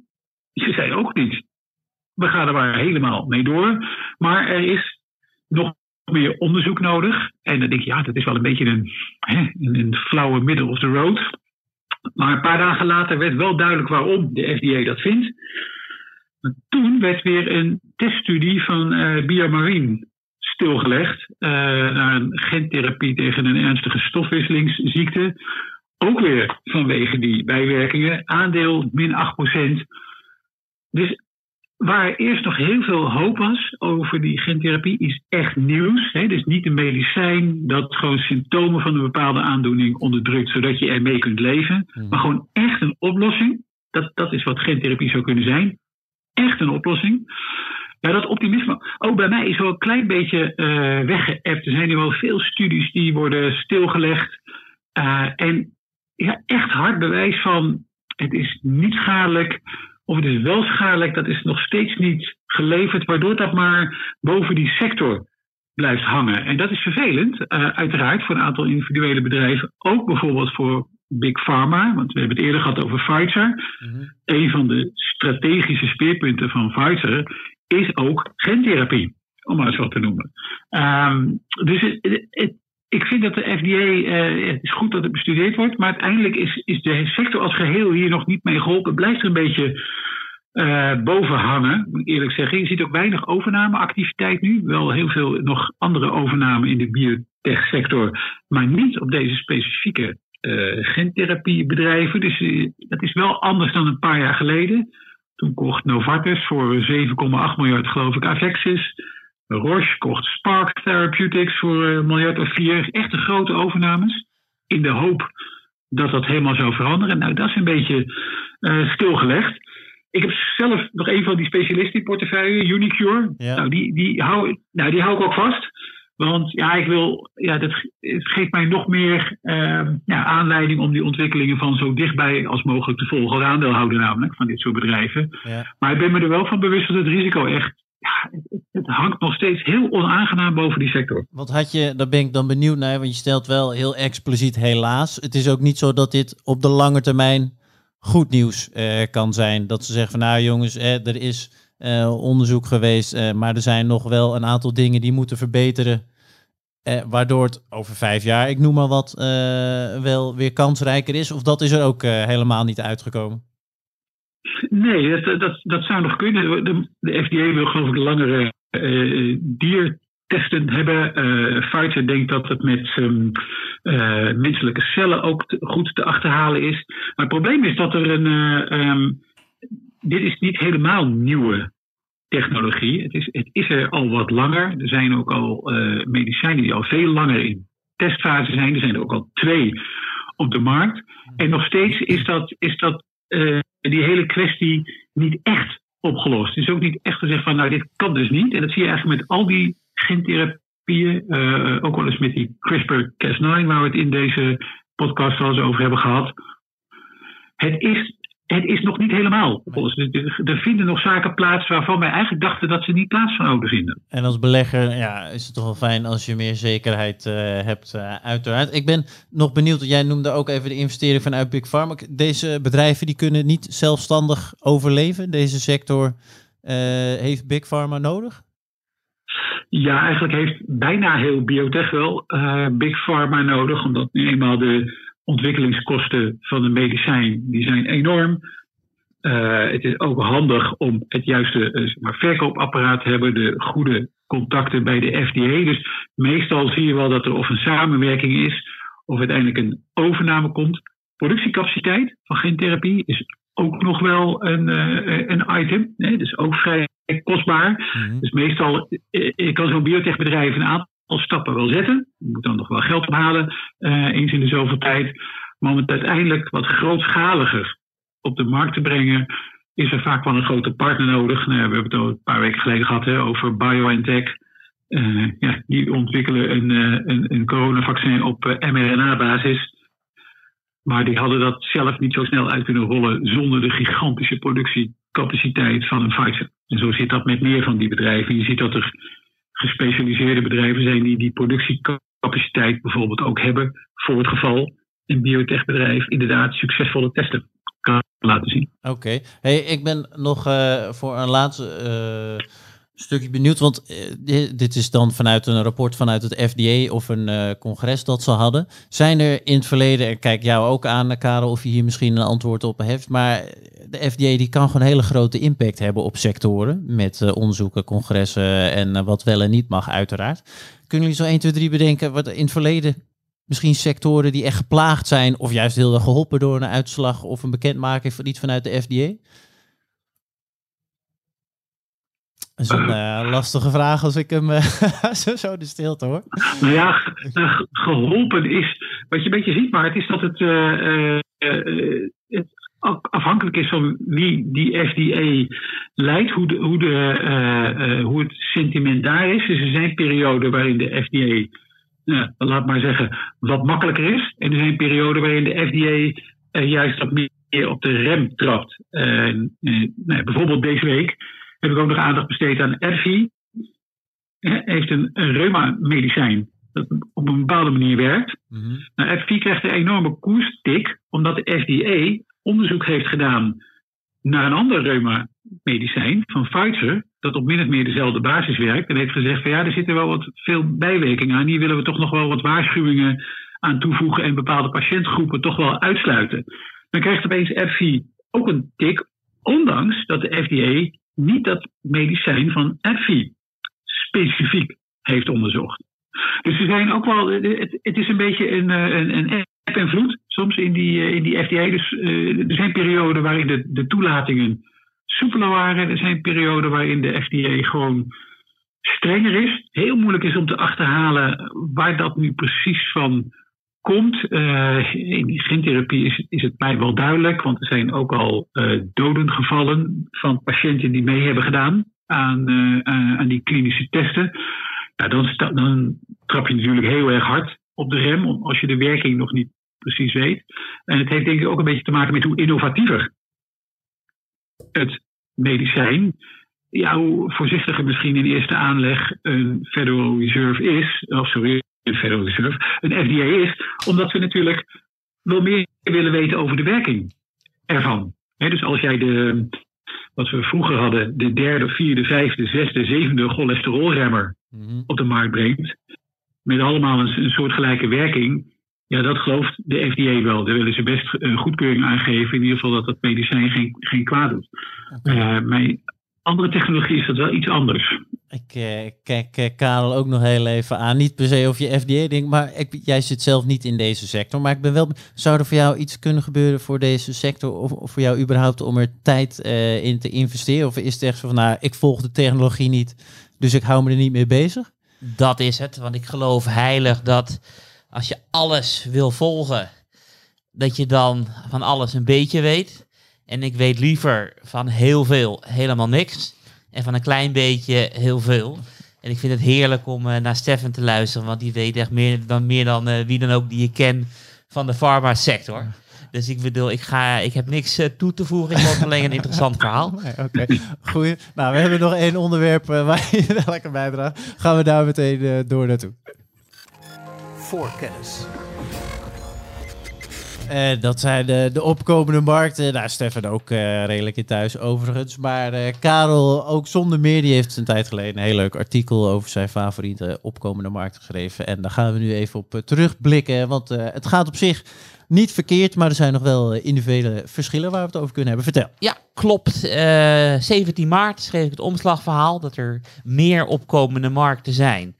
Ze zei ook niet, we gaan er maar helemaal mee door. Maar er is nog meer onderzoek nodig. En dan denk je, ja, dat is wel een beetje een, een flauwe middle of the road. Maar een paar dagen later werd wel duidelijk waarom de FDA dat vindt. Toen werd weer een teststudie van uh, stilgelegd. Uh, naar een gentherapie tegen een ernstige stofwisselingsziekte. Ook weer vanwege die bijwerkingen. Aandeel min 8%. Dus Waar eerst nog heel veel hoop was over die gentherapie, is echt nieuws. Hè? Dus niet een medicijn dat gewoon symptomen van een bepaalde aandoening onderdrukt, zodat je ermee kunt leven. Hmm. Maar gewoon echt een oplossing. Dat, dat is wat gentherapie zou kunnen zijn. Echt een oplossing. Ja, dat optimisme. Ook bij mij is wel een klein beetje uh, weggeëpt. Er zijn nu wel veel studies die worden stilgelegd. Uh, en ja, echt hard bewijs van het is niet schadelijk of het is wel schadelijk, dat is nog steeds niet geleverd, waardoor dat maar boven die sector blijft hangen. En dat is vervelend, uh, uiteraard, voor een aantal individuele bedrijven. Ook bijvoorbeeld voor Big Pharma, want we hebben het eerder gehad over Pfizer. Mm Een van de strategische speerpunten van Pfizer is ook gentherapie, om maar eens wat te noemen. Um, dus het, het, ik vind dat de FDA, uh, het is goed dat het bestudeerd wordt, maar uiteindelijk is, is de sector als geheel hier nog niet mee geholpen. blijft er een beetje uh, boven hangen, moet ik eerlijk zeggen. Je ziet ook weinig overnameactiviteit nu. Wel heel veel nog andere overnamen in de biotech-sector, maar niet op deze specifieke uh, gentherapiebedrijven. Dus dat is wel anders dan een paar jaar geleden. Toen kocht Novartis voor 7,8 miljard, geloof ik, Avexis. Roche kocht Spark Therapeutics voor een miljard of vier. Echt grote overnames. In de hoop dat dat helemaal zou veranderen. Nou, dat is een beetje uh, stilgelegd. Ik heb zelf nog een van die specialisten in portefeuille, Unicure. Nou, die, die, hou, nou, die hou ik ook vast. Want ja, ik wil, ja, dat geeft mij nog meer uh, ja, aanleiding om die ontwikkelingen van zo dichtbij als mogelijk te volgen. Als aandeelhouder namelijk van dit soort bedrijven. Ja. Maar ik ben me er wel van bewust dat het risico echt ja, het, hangt nog steeds heel onaangenaam boven die sector. Wat had je, daar ben ik dan benieuwd naar, want je stelt wel heel expliciet helaas. Het is ook niet zo dat dit op de lange termijn goed nieuws eh, kan zijn. Dat ze zeggen van nou jongens, eh, er is eh, onderzoek geweest, eh, maar er zijn nog wel een aantal dingen die moeten verbeteren. Eh, waardoor het over vijf jaar, ik noem maar wat, wel weer kansrijker is. Of dat is er ook helemaal niet uitgekomen? Nee, dat, dat, dat zou nog kunnen. De, de FDA wil geloof ik langere uh, diertesten hebben. Uh, Pfizer denkt dat het met uh, menselijke cellen ook goed te achterhalen is. Maar het probleem is dat er een. Um, dit is niet helemaal nieuwe technologie. Het is, het is er al wat langer. Er zijn ook al medicijnen die al veel langer in testfase zijn. Er zijn er ook al twee op de markt. En nog steeds is dat, is dat die hele kwestie niet echt opgelost. Het is ook niet echt gezegd van, nou, dit kan dus niet. En dat zie je eigenlijk met al die gentherapieën, uh, ook wel eens met die CRISPR-Cas9, waar we het in deze podcast wel eens over hebben gehad. Het is het is nog niet helemaal. Er vinden nog zaken plaats waarvan wij eigenlijk dachten dat ze niet plaats zouden vinden. En als belegger ja, is het toch wel fijn als je meer zekerheid uh, hebt, uh, uiteraard. Ik ben nog benieuwd, jij noemde ook even de investering vanuit Big Pharma. Deze bedrijven die kunnen niet zelfstandig overleven. Deze sector uh, heeft Big Pharma nodig? Ja, eigenlijk heeft bijna heel biotech wel Big Pharma nodig, omdat nu eenmaal de ontwikkelingskosten van een medicijn die zijn enorm. Uh, het is ook handig om het juiste uh, zeg maar, verkoopapparaat te hebben, de goede contacten bij de FDA. Dus meestal zie je wel dat er of een samenwerking is, of uiteindelijk een overname komt. Productiecapaciteit van gentherapie is ook nog wel een, uh, een item. Nee, dus ook vrij kostbaar. Mm -hmm. Dus meestal kan zo'n biotechbedrijf een aantal stappen wel zetten. Je moet dan nog wel geld ophalen, uh, eens in de zoveel tijd. Maar om het uiteindelijk wat grootschaliger op de markt te brengen, is er vaak wel een grote partner nodig. Nou, we hebben het al een paar weken geleden gehad hè, over BioNTech. Uh, ja, die ontwikkelen een, uh, een, een coronavaccin op mRNA-basis. Maar die hadden dat zelf niet zo snel uit kunnen rollen zonder de gigantische productiecapaciteit van een Pfizer. En zo zit dat met meer van die bedrijven. Je ziet dat er gespecialiseerde bedrijven zijn die die productiecapaciteit bijvoorbeeld ook hebben voor het geval een biotechbedrijf inderdaad succesvolle testen kan laten zien. Oké, hey, ik ben nog uh, voor een laatste uh, stukje benieuwd, want uh, dit is dan vanuit een rapport vanuit het FDA of een congres dat ze hadden. Zijn er in het verleden, en kijk jou ook aan Karel of je hier misschien een antwoord op heeft, maar de FDA die kan gewoon hele grote impact hebben op sectoren met onderzoeken, congressen en wat wel en niet mag uiteraard. Kunnen jullie zo 1, 2, 3 bedenken wat in het verleden misschien sectoren die echt geplaagd zijn of juist heel erg geholpen door een uitslag of een bekendmaking van iets vanuit de FDA? Dat is een uh, lastige vraag als ik hem uh, zo, de stilte hoor. Nou ja, geholpen is wat je een beetje ziet, maar het is dat het, uh, het afhankelijk is van wie die FDA leidt, hoe, de, hoe, de, hoe het sentiment daar is. Dus er zijn perioden waarin de FDA ja, laat maar zeggen, wat makkelijker is. En er zijn perioden waarin de FDA juist wat meer op de rem trapt. Nou, bijvoorbeeld deze week heb ik ook nog aandacht besteed aan Ervi. heeft een, reuma-medicijn dat op een bepaalde manier werkt. Mm -hmm. nou, krijgt een enorme koerstik, omdat de FDA onderzoek heeft gedaan naar een ander reuma-medicijn van Pfizer, dat op min of meer dezelfde basis werkt. En heeft gezegd van ja, er zitten wel wat veel bijwerkingen aan. Hier willen we toch nog wel wat waarschuwingen aan toevoegen en bepaalde patiëntgroepen toch wel uitsluiten. Dan krijgt opeens FI ook een tik, ondanks dat de FDA niet dat medicijn van FI specifiek heeft onderzocht. Dus er zijn ook wel, het, het is een beetje een, een, een app en vloed soms in die, in die FDA. Dus er zijn perioden waarin de, de toelatingen soepeler waren. Er zijn perioden waarin de FDA gewoon strenger is. Heel moeilijk is om te achterhalen waar dat nu precies van komt. Uh, in die gentherapie is, het mij wel duidelijk, want er zijn ook al uh, doden gevallen van patiënten die mee hebben gedaan aan, uh, aan die klinische testen. Nou, dan, dan trap je natuurlijk heel erg hard op de rem als je de werking nog niet precies weet. En het heeft denk ik ook een beetje te maken met hoe innovatiever het medicijn, ja, hoe voorzichtiger misschien in eerste aanleg een Federal Reserve is, of sorry, een Federal Reserve, een FDA is, omdat we natuurlijk wel meer willen weten over de werking ervan. dus als jij de, wat we vroeger hadden, de derde, vierde, vijfde, zesde, zevende cholesterolremmer mm op de markt brengt, met allemaal een, een soortgelijke werking, ja, dat gelooft de FDA wel. Daar willen ze best een goedkeuring aangeven. In ieder geval dat dat medicijn geen, geen kwaad doet. Okay. Uh, maar andere technologie is dat wel iets anders. Ik uh, kijk uh, Karel ook nog heel even aan. Niet per se of je FDA denkt, maar ik, jij zit zelf niet in deze sector. Maar ik ben wel. Zou er voor jou iets kunnen gebeuren voor deze sector? Of, of voor jou überhaupt om er tijd in te investeren? Of is het echt zo van, nou, ik volg de technologie niet, dus ik hou me er niet mee bezig? Dat is het, want ik geloof heilig dat als je alles wil volgen, dat je dan van alles een beetje weet. En ik weet liever van heel veel helemaal niks. En van een klein beetje heel veel. En ik vind het heerlijk om uh, naar Stefan te luisteren, want die weet echt meer dan, meer dan uh, wie dan ook die je kent van de farma sector. Dus ik bedoel, ik, ga, ik heb niks toe te voegen. Ik vond alleen een interessant verhaal. Nee, Oké, goeie. Nou, we hebben nog één onderwerp waar je lekker bijdraagt. Gaan we daar meteen door naartoe. Voorkennis. Uh, dat zijn de, de opkomende markten. Is Stefan ook uh, redelijk in thuis overigens. Maar uh, Karel, ook zonder meer, die heeft een tijd geleden een heel leuk artikel over zijn favoriete opkomende markten geschreven. En daar gaan we nu even op terugblikken. Want het gaat op zich niet verkeerd, maar er zijn nog wel individuele verschillen waar we het over kunnen hebben. Vertel. Ja, klopt. 17 maart schreef ik het omslagverhaal dat er meer opkomende markten zijn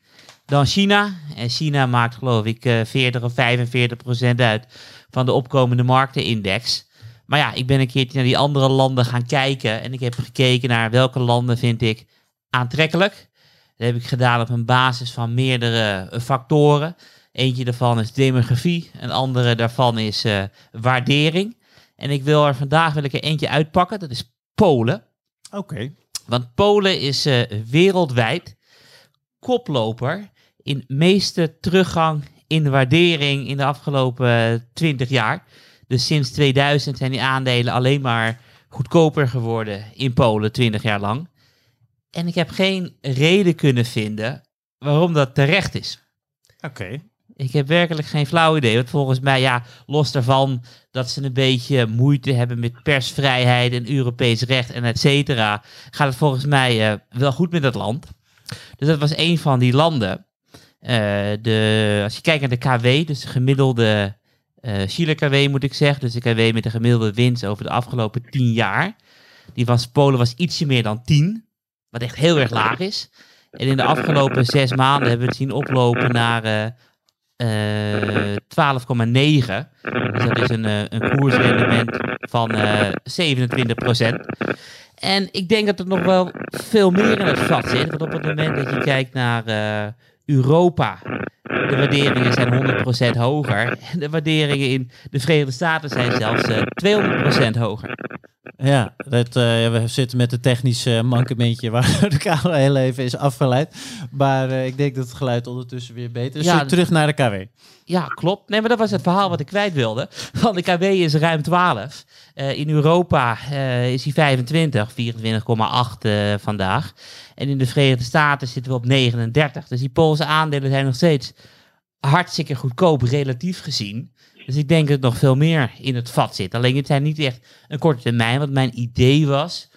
dan China. En China maakt geloof ik 40 of 45 procent uit van de opkomende marktenindex. Maar ja, ik ben een keertje naar die andere landen gaan kijken. En ik heb gekeken naar welke landen vind ik aantrekkelijk. Dat heb ik gedaan op een basis van meerdere eh, factoren. Eentje daarvan is demografie. Een andere daarvan is uh, waardering. En ik wil er vandaag wil ik er eentje uitpakken. Dat is Polen. Oké. Want Polen is uh, wereldwijd koploper in meeste teruggang in de waardering in de afgelopen 20 jaar. Dus sinds 2000 zijn die aandelen alleen maar goedkoper geworden in Polen 20 jaar lang. En ik heb geen reden kunnen vinden waarom dat terecht is. Oké. Ik heb werkelijk geen flauw idee. Want volgens mij, ja, los daarvan dat ze een beetje moeite hebben met persvrijheid en Europees recht en et cetera, gaat het volgens mij uh, wel goed met dat land. Dus dat was een van die landen. Uh, de, als je kijkt naar de KW, dus de gemiddelde uh, Chile KW moet ik zeggen, dus de KW met de gemiddelde winst over de afgelopen 10 jaar, die van Polen was ietsje meer dan 10, wat echt heel erg laag is. En in de afgelopen zes maanden hebben we het zien oplopen naar uh, 12,9. Dus dat is een, een koersrendement van 27 procent. En ik denk dat er nog wel veel meer in het vat zit. Want op het moment dat je kijkt naar Europa. De waarderingen zijn 100% hoger. En de waarderingen in de Verenigde Staten zijn zelfs uh, eh, 200% hoger. Ja, dat, uh, we zitten met het technische mankementje waar de camera heel even is afgeleid. Maar uh, ik denk dat het geluid ondertussen weer beter is. Ja, terug naar de KW. Ja, klopt. Nee, maar dat was het verhaal wat ik kwijt wilde. Want de KW is ruim 12. Uh, in Europa is hij 25, 24,8 vandaag. En in de Verenigde Staten zitten we op 39. Dus die Poolse aandelen zijn nog steeds hartstikke goedkoop, relatief gezien. Dus ik denk dat nog veel meer in het vat zit. Alleen het zijn niet echt een korte termijn. Want mijn idee was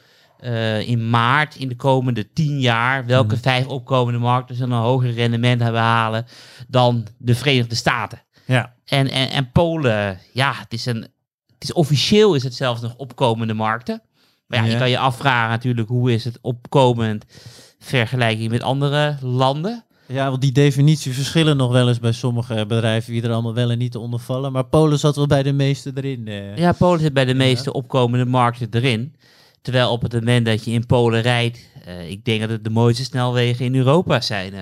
uh, in maart in de komende tien jaar welke mhm. vijf opkomende markten een hoger rendement hebben halen dan de Verenigde Staten. Ja. En, en, en Polen, ja, het is een. Het is officieel is het zelfs nog opkomende markten. Maar ja, je kan je afvragen natuurlijk hoe is het opkomend vergelijking met andere landen. Ja, want die definitie verschillen nog wel eens bij sommige bedrijven wie er allemaal wel en niet te ondervallen. Maar Polen zat wel bij de meeste erin. Eh. Ja, Polen zit bij de meeste opkomende markten erin. Terwijl op het moment dat je in Polen rijdt, uh, ik denk dat het de mooiste snelwegen in Europa zijn. Uh.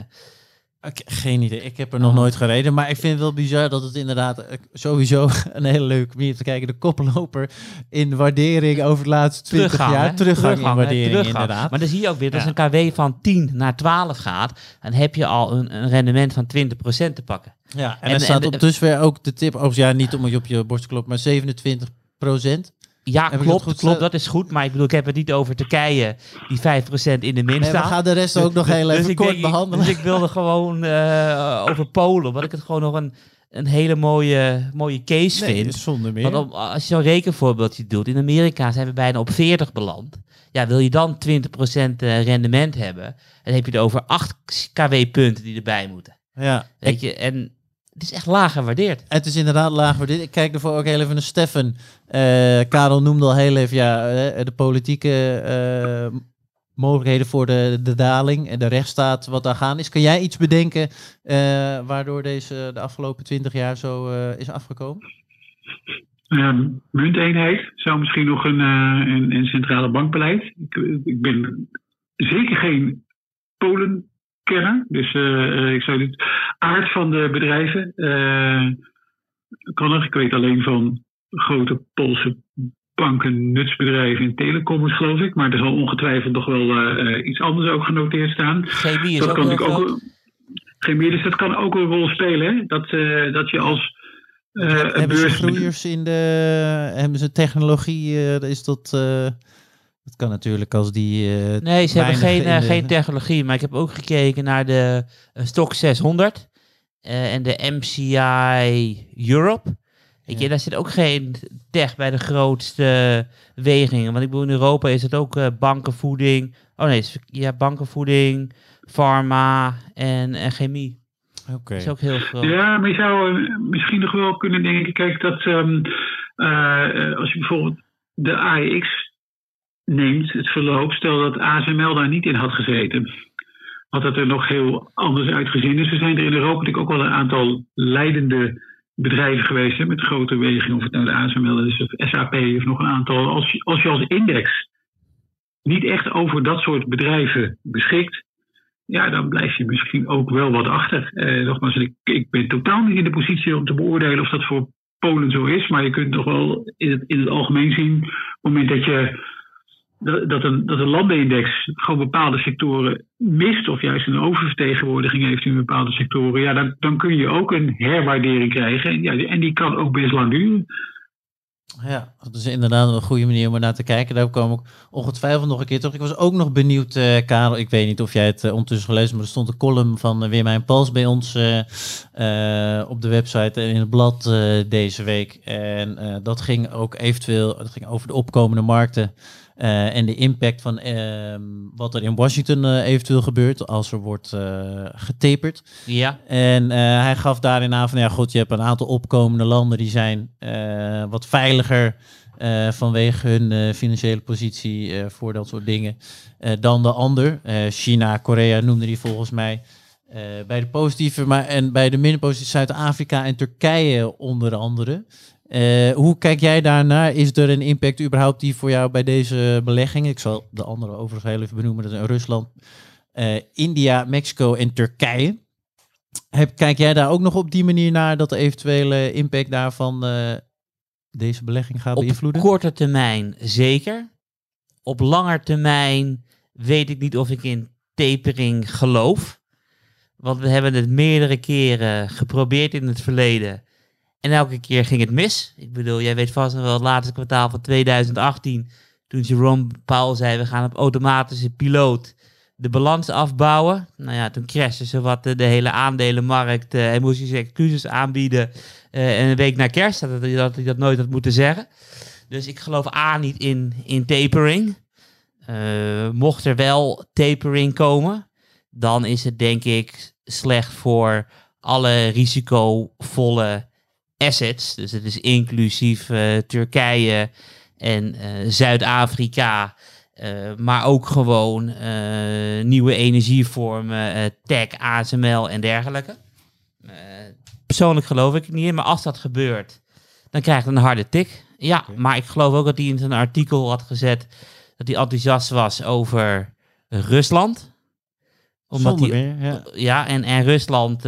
Geen idee. Ik heb er nog oh. nooit gereden. Maar ik vind het wel bizar dat het inderdaad eh, sowieso een hele leuke manier te kijken. De koploper in waardering over de laatste 20 jaar. Teruggang, in waardering, inderdaad. Maar dan zie je ook weer, dat als een KW van 10 naar 12 gaat, dan heb je al een, een rendement van 20% te pakken. Ja, en, en er staat op dusver ook de tip, of ja, niet om je op je borst te kloppen, maar 27 ja, klopt, dat klopt, dat is goed. Maar ik bedoel, ik heb het niet over Turkije, die 5% in de min nee, staat. we gaan de rest ook nog heel dus even kort behandelen. Dus ik wilde gewoon uh, over Polen, wat ik het gewoon nog een, een hele mooie, mooie case nee, vind. zonder meer. Want als je zo'n rekenvoorbeeldje doet, in Amerika zijn we bijna op 40 beland. Ja, wil je dan 20% eh, rendement hebben, dan heb je er over 8 kW-punten die erbij moeten. Ja. Weet je, en het is echt laag gewaardeerd. Het is inderdaad laag gewaardeerd. Ik kijk ervoor ook heel even naar Steffen. Uh, Karel noemde al heel even ja, eh, de politieke uh, mogelijkheden voor de, de daling en de rechtsstaat wat daar gaan is. Kan jij iets bedenken uh, waardoor deze de afgelopen twintig jaar zo is afgekomen? Um, munteenheid zou misschien nog een, een, een centrale bankbeleid. Ik, ik ben zeker geen Polen kennen. Dus uh, ik zou het aard van de bedrijven uh, kan nog. Ik weet alleen van grote Poolse banken, nutsbedrijven en telecoms, geloof ik. Maar er zal ongetwijfeld nog wel uh, iets anders ook genoteerd staan. Chemie is dat ook kan ik ook. Chemie, dus dat kan ook een rol spelen. Hè? Dat, dat je als hebben ze groeiers in de. Hebben ze technologie? is dat. Dat kan natuurlijk als die. nee, ze hebben geen, geen technologie. Maar ik heb ook gekeken naar de Stock 600 en de MCI Europe. Weet je, daar zit ook geen tech bij de grootste wegingen. Want ik bedoel, in Europa is het ook uh, bankenvoeding. Oh nee, ja, bankenvoeding, pharma en, en chemie. Oké. Dat is ook heel groot. Ja, maar je zou eh, misschien nog wel kunnen denken, kijk, dat um, uh, als je bijvoorbeeld de AEX neemt, het verloop, stel dat ASML daar niet in had gezeten had het er nog heel anders uitgezien. Dus er zijn er in Europa natuurlijk ook wel een aantal leidende bedrijven geweest met grote wegingen, of het nou de ASML is of SAP of nog een aantal. Als je als, je als index niet echt over dat soort bedrijven beschikt, ja, dan blijf je misschien ook wel wat achter. Eh, nogmaals, ik, ik ben totaal niet in de positie om te beoordelen of dat voor Polen zo is, maar je kunt toch wel in het, in het algemeen zien, op het moment dat je dat een, dat een landenindex gewoon bepaalde sectoren mist, of juist een oververtegenwoordiging heeft in bepaalde sectoren, ja, dan, dan kun je ook een herwaardering krijgen. En, ja, en die kan ook best lang duren. Ja, dat is inderdaad een goede manier om er naar te kijken. Daar kwam ik ongetwijfeld nog een keer terug. Ik was ook nog benieuwd, uh, Karel. Ik weet niet of jij het uh, ondertussen gelezen maar er stond een column van uh, Weer Mijn Pals bij ons op de website en in het blad deze week. En dat ging ook eventueel dat ging over de opkomende markten. Uh, en de impact van uh, wat er in Washington uh, eventueel gebeurt als er wordt uh, getaperd. Ja. En hij gaf daarin aan van ja goed, je hebt een aantal opkomende landen die zijn wat veiliger vanwege hun financiële positie voor dat soort dingen dan de ander. China, Korea noemde die volgens mij. bij de positieve, maar en bij de minder positieve Zuid-Afrika en Turkije onder andere. Uh, hoe kijk jij daarnaar? Is er een impact überhaupt die voor jou bij deze belegging? Ik zal de andere overigens heel even benoemen. Dat zijn Rusland, uh, India, Mexico en Turkije. Heb, kijk jij daar ook nog op die manier naar dat de eventuele impact daarvan uh, deze belegging gaat beïnvloeden? Op korte termijn zeker. Op langer termijn weet ik niet of ik in tapering geloof. Want we hebben het meerdere keren geprobeerd in het verleden. En elke keer ging het mis. Ik bedoel, jij weet vast wel het laatste kwartaal van 2018. Toen Jerome Powell zei, we gaan op automatische piloot de balans afbouwen. Nou ja, toen crashte ze wat de, hele aandelenmarkt. Uh, en moest zijn excuses aanbieden. Uh, en een week na kerst dat hij dat, dat, nooit had moeten zeggen. Dus ik geloof A niet in, in tapering. Mocht er wel tapering komen, dan is het denk ik slecht voor alle risicovolle assets. Dus het is inclusief uh, Turkije en uh, Zuid-Afrika. Uh, maar ook gewoon nieuwe energievormen, tech, ASML en dergelijke. persoonlijk geloof ik niet in, maar als dat gebeurt, dan krijgt het een harde tik. Ja, maar ik geloof ook dat hij in zijn artikel had gezet dat hij enthousiast was over Rusland. Omdat hij, ja. ja. en, en Rusland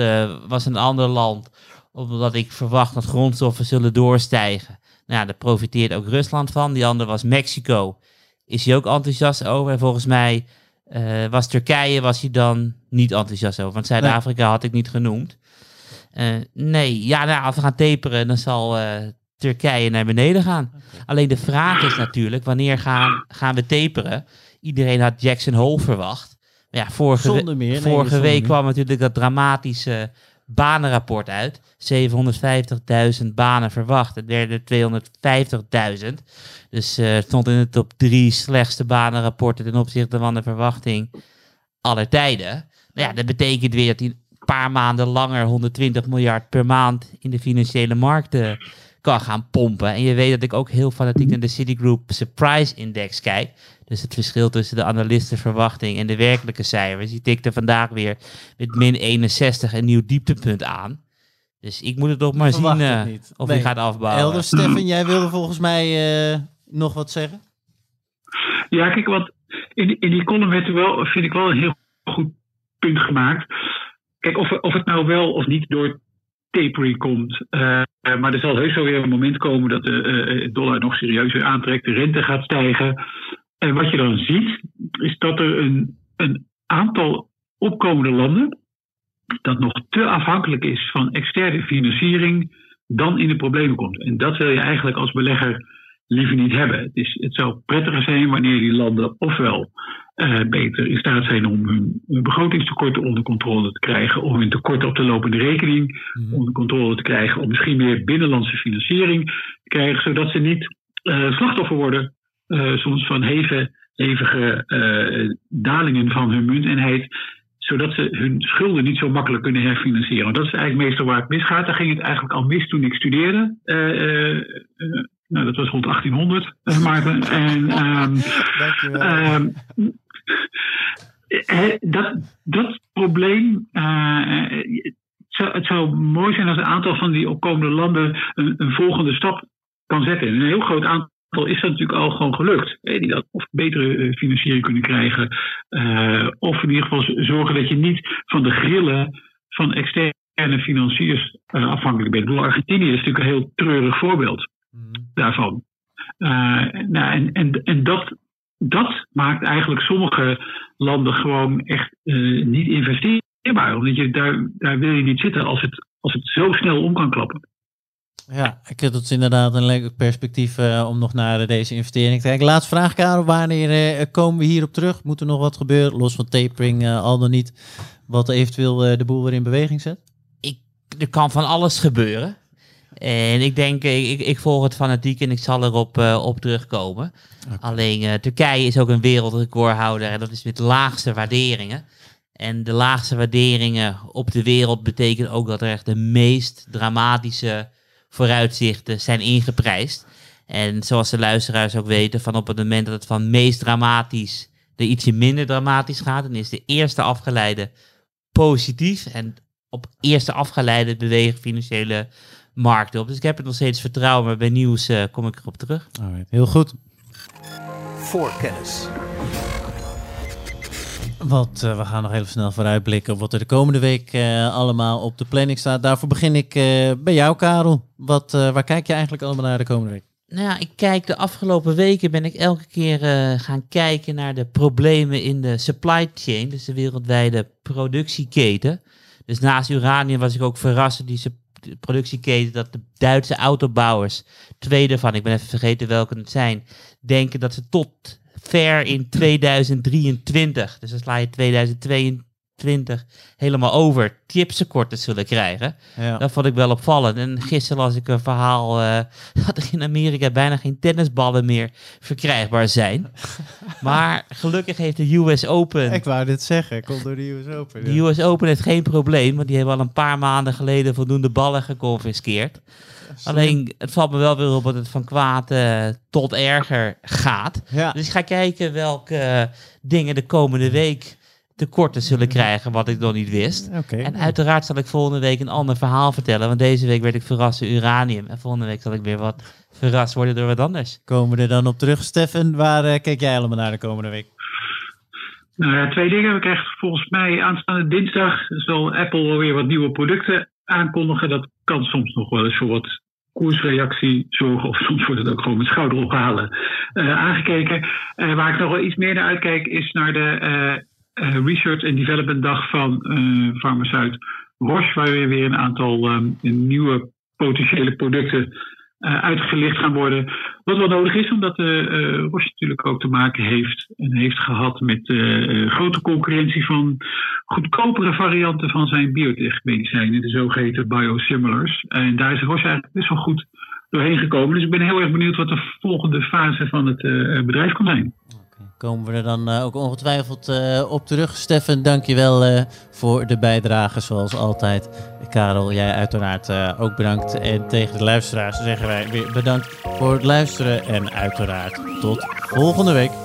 was een ander land omdat ik verwacht dat grondstoffen zullen doorstijgen. Nou ja, daar profiteert ook Rusland van. Die andere was Mexico. Is hij ook enthousiast over? En volgens mij uh, was Turkije was hij dan niet enthousiast over. Want Zuid-Afrika had ik niet genoemd. Uh, nee, ja, nou, als we gaan taperen, dan zal uh, Turkije naar beneden gaan. Alleen de vraag is natuurlijk, wanneer gaan, gaan we taperen? Iedereen had Jackson Hole verwacht. Maar ja, vorige, meer, vorige week kwam natuurlijk dat dramatische banenrapport uit. 750.000 banen verwacht. Er werden 250.000. Dus uh, het stond in de top drie slechtste banenrapporten ten opzichte van de verwachting aller tijden. Nou ja, dat betekent weer dat hij een paar maanden langer 120 miljard per maand in de financiële markten kan gaan pompen. En je weet dat ik ook heel fanatiek naar de Citigroup Surprise Index kijk. Dus het verschil tussen de analistenverwachting en de werkelijke cijfers. Die tikte vandaag weer met min 61 een nieuw dieptepunt aan. Dus ik moet het nog maar zien uh, of hij gaat afbouwen. Elder, Stefan, jij wilde volgens mij uh, nog wat zeggen? Ja, kijk, want in, in die column werd er wel, vind ik wel een heel goed punt gemaakt. Kijk, of, of het nou wel of niet door tapering komt. Uh, maar er zal heus wel weer een moment komen dat de dollar nog serieuzer aantrekt, de rente gaat stijgen. En wat je dan ziet, is dat er een, een aantal opkomende landen dat nog te afhankelijk is van externe financiering, dan in de problemen komt. En dat wil je eigenlijk als belegger liever niet hebben. Het, is, het zou prettiger zijn wanneer die landen ofwel uh, beter in staat zijn om hun begrotingstekorten onder controle te krijgen, om hun tekorten op de lopende rekening mhm. onder controle te krijgen, om misschien meer binnenlandse financiering te krijgen, zodat ze niet uh, slachtoffer worden uh, soms van hevige, hevige dalingen van hun munteenheid zodat ze hun schulden niet zo makkelijk kunnen herfinancieren. Dat is eigenlijk meestal waar het misgaat. Daar ging het eigenlijk al mis toen ik studeerde. nou, dat was rond 1800, Maarten. En, um, um, dat, dat probleem. Uh, het, zou, mooi zijn als een aantal van die opkomende landen een, een volgende stap kan zetten. een heel groot aantal is dat natuurlijk al gewoon gelukt. Die dat of betere eh, financiering kunnen krijgen. Uh, of in ieder geval zorgen dat je niet van de grillen van externe financiers uh, afhankelijk bent. Ik bedoel, Argentinië is natuurlijk een heel treurig voorbeeld mm. daarvan. nou, en, en, en dat, dat maakt eigenlijk sommige landen gewoon echt uh, niet investeerbaar. Omdat je daar, daar wil je niet zitten als het, als het zo snel om kan klappen. Ja, ik heb het inderdaad een leuk perspectief uh, om nog naar deze investering te kijken. Laatste vraag, Karel. Wanneer uh, komen we hierop terug? Moet er nog wat gebeuren, los van tapering al dan niet, wat eventueel de boel weer in beweging zet? Ik, er kan van alles gebeuren. En ik denk, ik, ik volg het fanatiek en ik zal erop uh, op terugkomen. Alleen uh, Turkije is ook een wereldrecordhouder en dat is met laagste waarderingen. En de laagste waarderingen op de wereld betekent ook dat er echt de meest dramatische vooruitzichten zijn ingeprijsd. En zoals de luisteraars ook weten, van op het moment dat het van meest dramatisch naar ietsje minder dramatisch gaat, dan is de eerste afgeleide positief. En op eerste afgeleide bewegen financiële markten op. Dus ik heb er nog steeds vertrouwen, maar bij nieuws uh, kom ik erop terug. Alright, heel goed. Voorkennis. Wat, uh, we gaan nog even snel vooruitblikken op wat er de komende week uh, allemaal op de planning staat. Daarvoor begin ik bij jou, Karel. Wat, waar kijk je eigenlijk allemaal naar de komende week? Nou ja, ik kijk de afgelopen weken ben ik elke keer gaan kijken naar de problemen in de supply chain, dus de wereldwijde productieketen. Dus naast uranium was ik ook verrast die productieketen dat de Duitse autobouwers, twee daarvan, ik ben even vergeten welke het zijn, denken dat ze tot ver in 2023, dus dan sla je 2022 20 helemaal over chiptekorten zullen krijgen. Ja. Dat vond ik wel opvallend. En gisteren las ik een verhaal uh, dat er in Amerika bijna geen tennisballen meer verkrijgbaar zijn. maar gelukkig heeft de US Open... Ik wou dit zeggen, komt door de US Open. De US Open heeft geen probleem, want die hebben al een paar maanden geleden voldoende ballen geconfiskeerd. Alleen, het valt me wel weer op dat het van kwaad uh, tot erger gaat. Ja. Dus ik ga kijken welke uh, dingen de komende week tekorten zullen krijgen, wat ik nog niet wist. En uiteraard zal ik volgende week een ander verhaal vertellen, want deze week werd ik verrast door uranium. En volgende week zal ik weer wat verrast worden door wat anders. Komen we er dan op terug, Steffen? Waar uh, kijk jij allemaal naar de komende week? Nou ja, twee dingen. We krijgen volgens mij aanstaande dinsdag zal Apple weer wat nieuwe producten aankondigen. Dat kan soms nog wel eens voor wat koersreactie zorgen, of soms wordt het ook gewoon met schouderophalen uh, aangekeken. Uh, waar ik nog wel iets meer naar uitkijk, is naar de uh, Research and Development Dag van uh, farmaceut Roche, waar weer een aantal um, nieuwe potentiële producten uitgelicht gaan worden. Wat wel nodig is, omdat Roche natuurlijk ook te maken heeft en heeft gehad met grote concurrentie van goedkopere varianten van zijn biotech-medicijnen, de zogeheten biosimilars. En daar is Roche eigenlijk best wel goed doorheen gekomen. Dus ik ben heel erg benieuwd wat de volgende fase van het bedrijf kan zijn komen we er dan uh, ook ongetwijfeld uh, op terug. Steffen, dankjewel uh, voor de bijdrage zoals altijd. Karel, jij uiteraard ook bedankt. En tegen de luisteraars zeggen wij weer bedankt voor het luisteren. En uiteraard tot volgende week.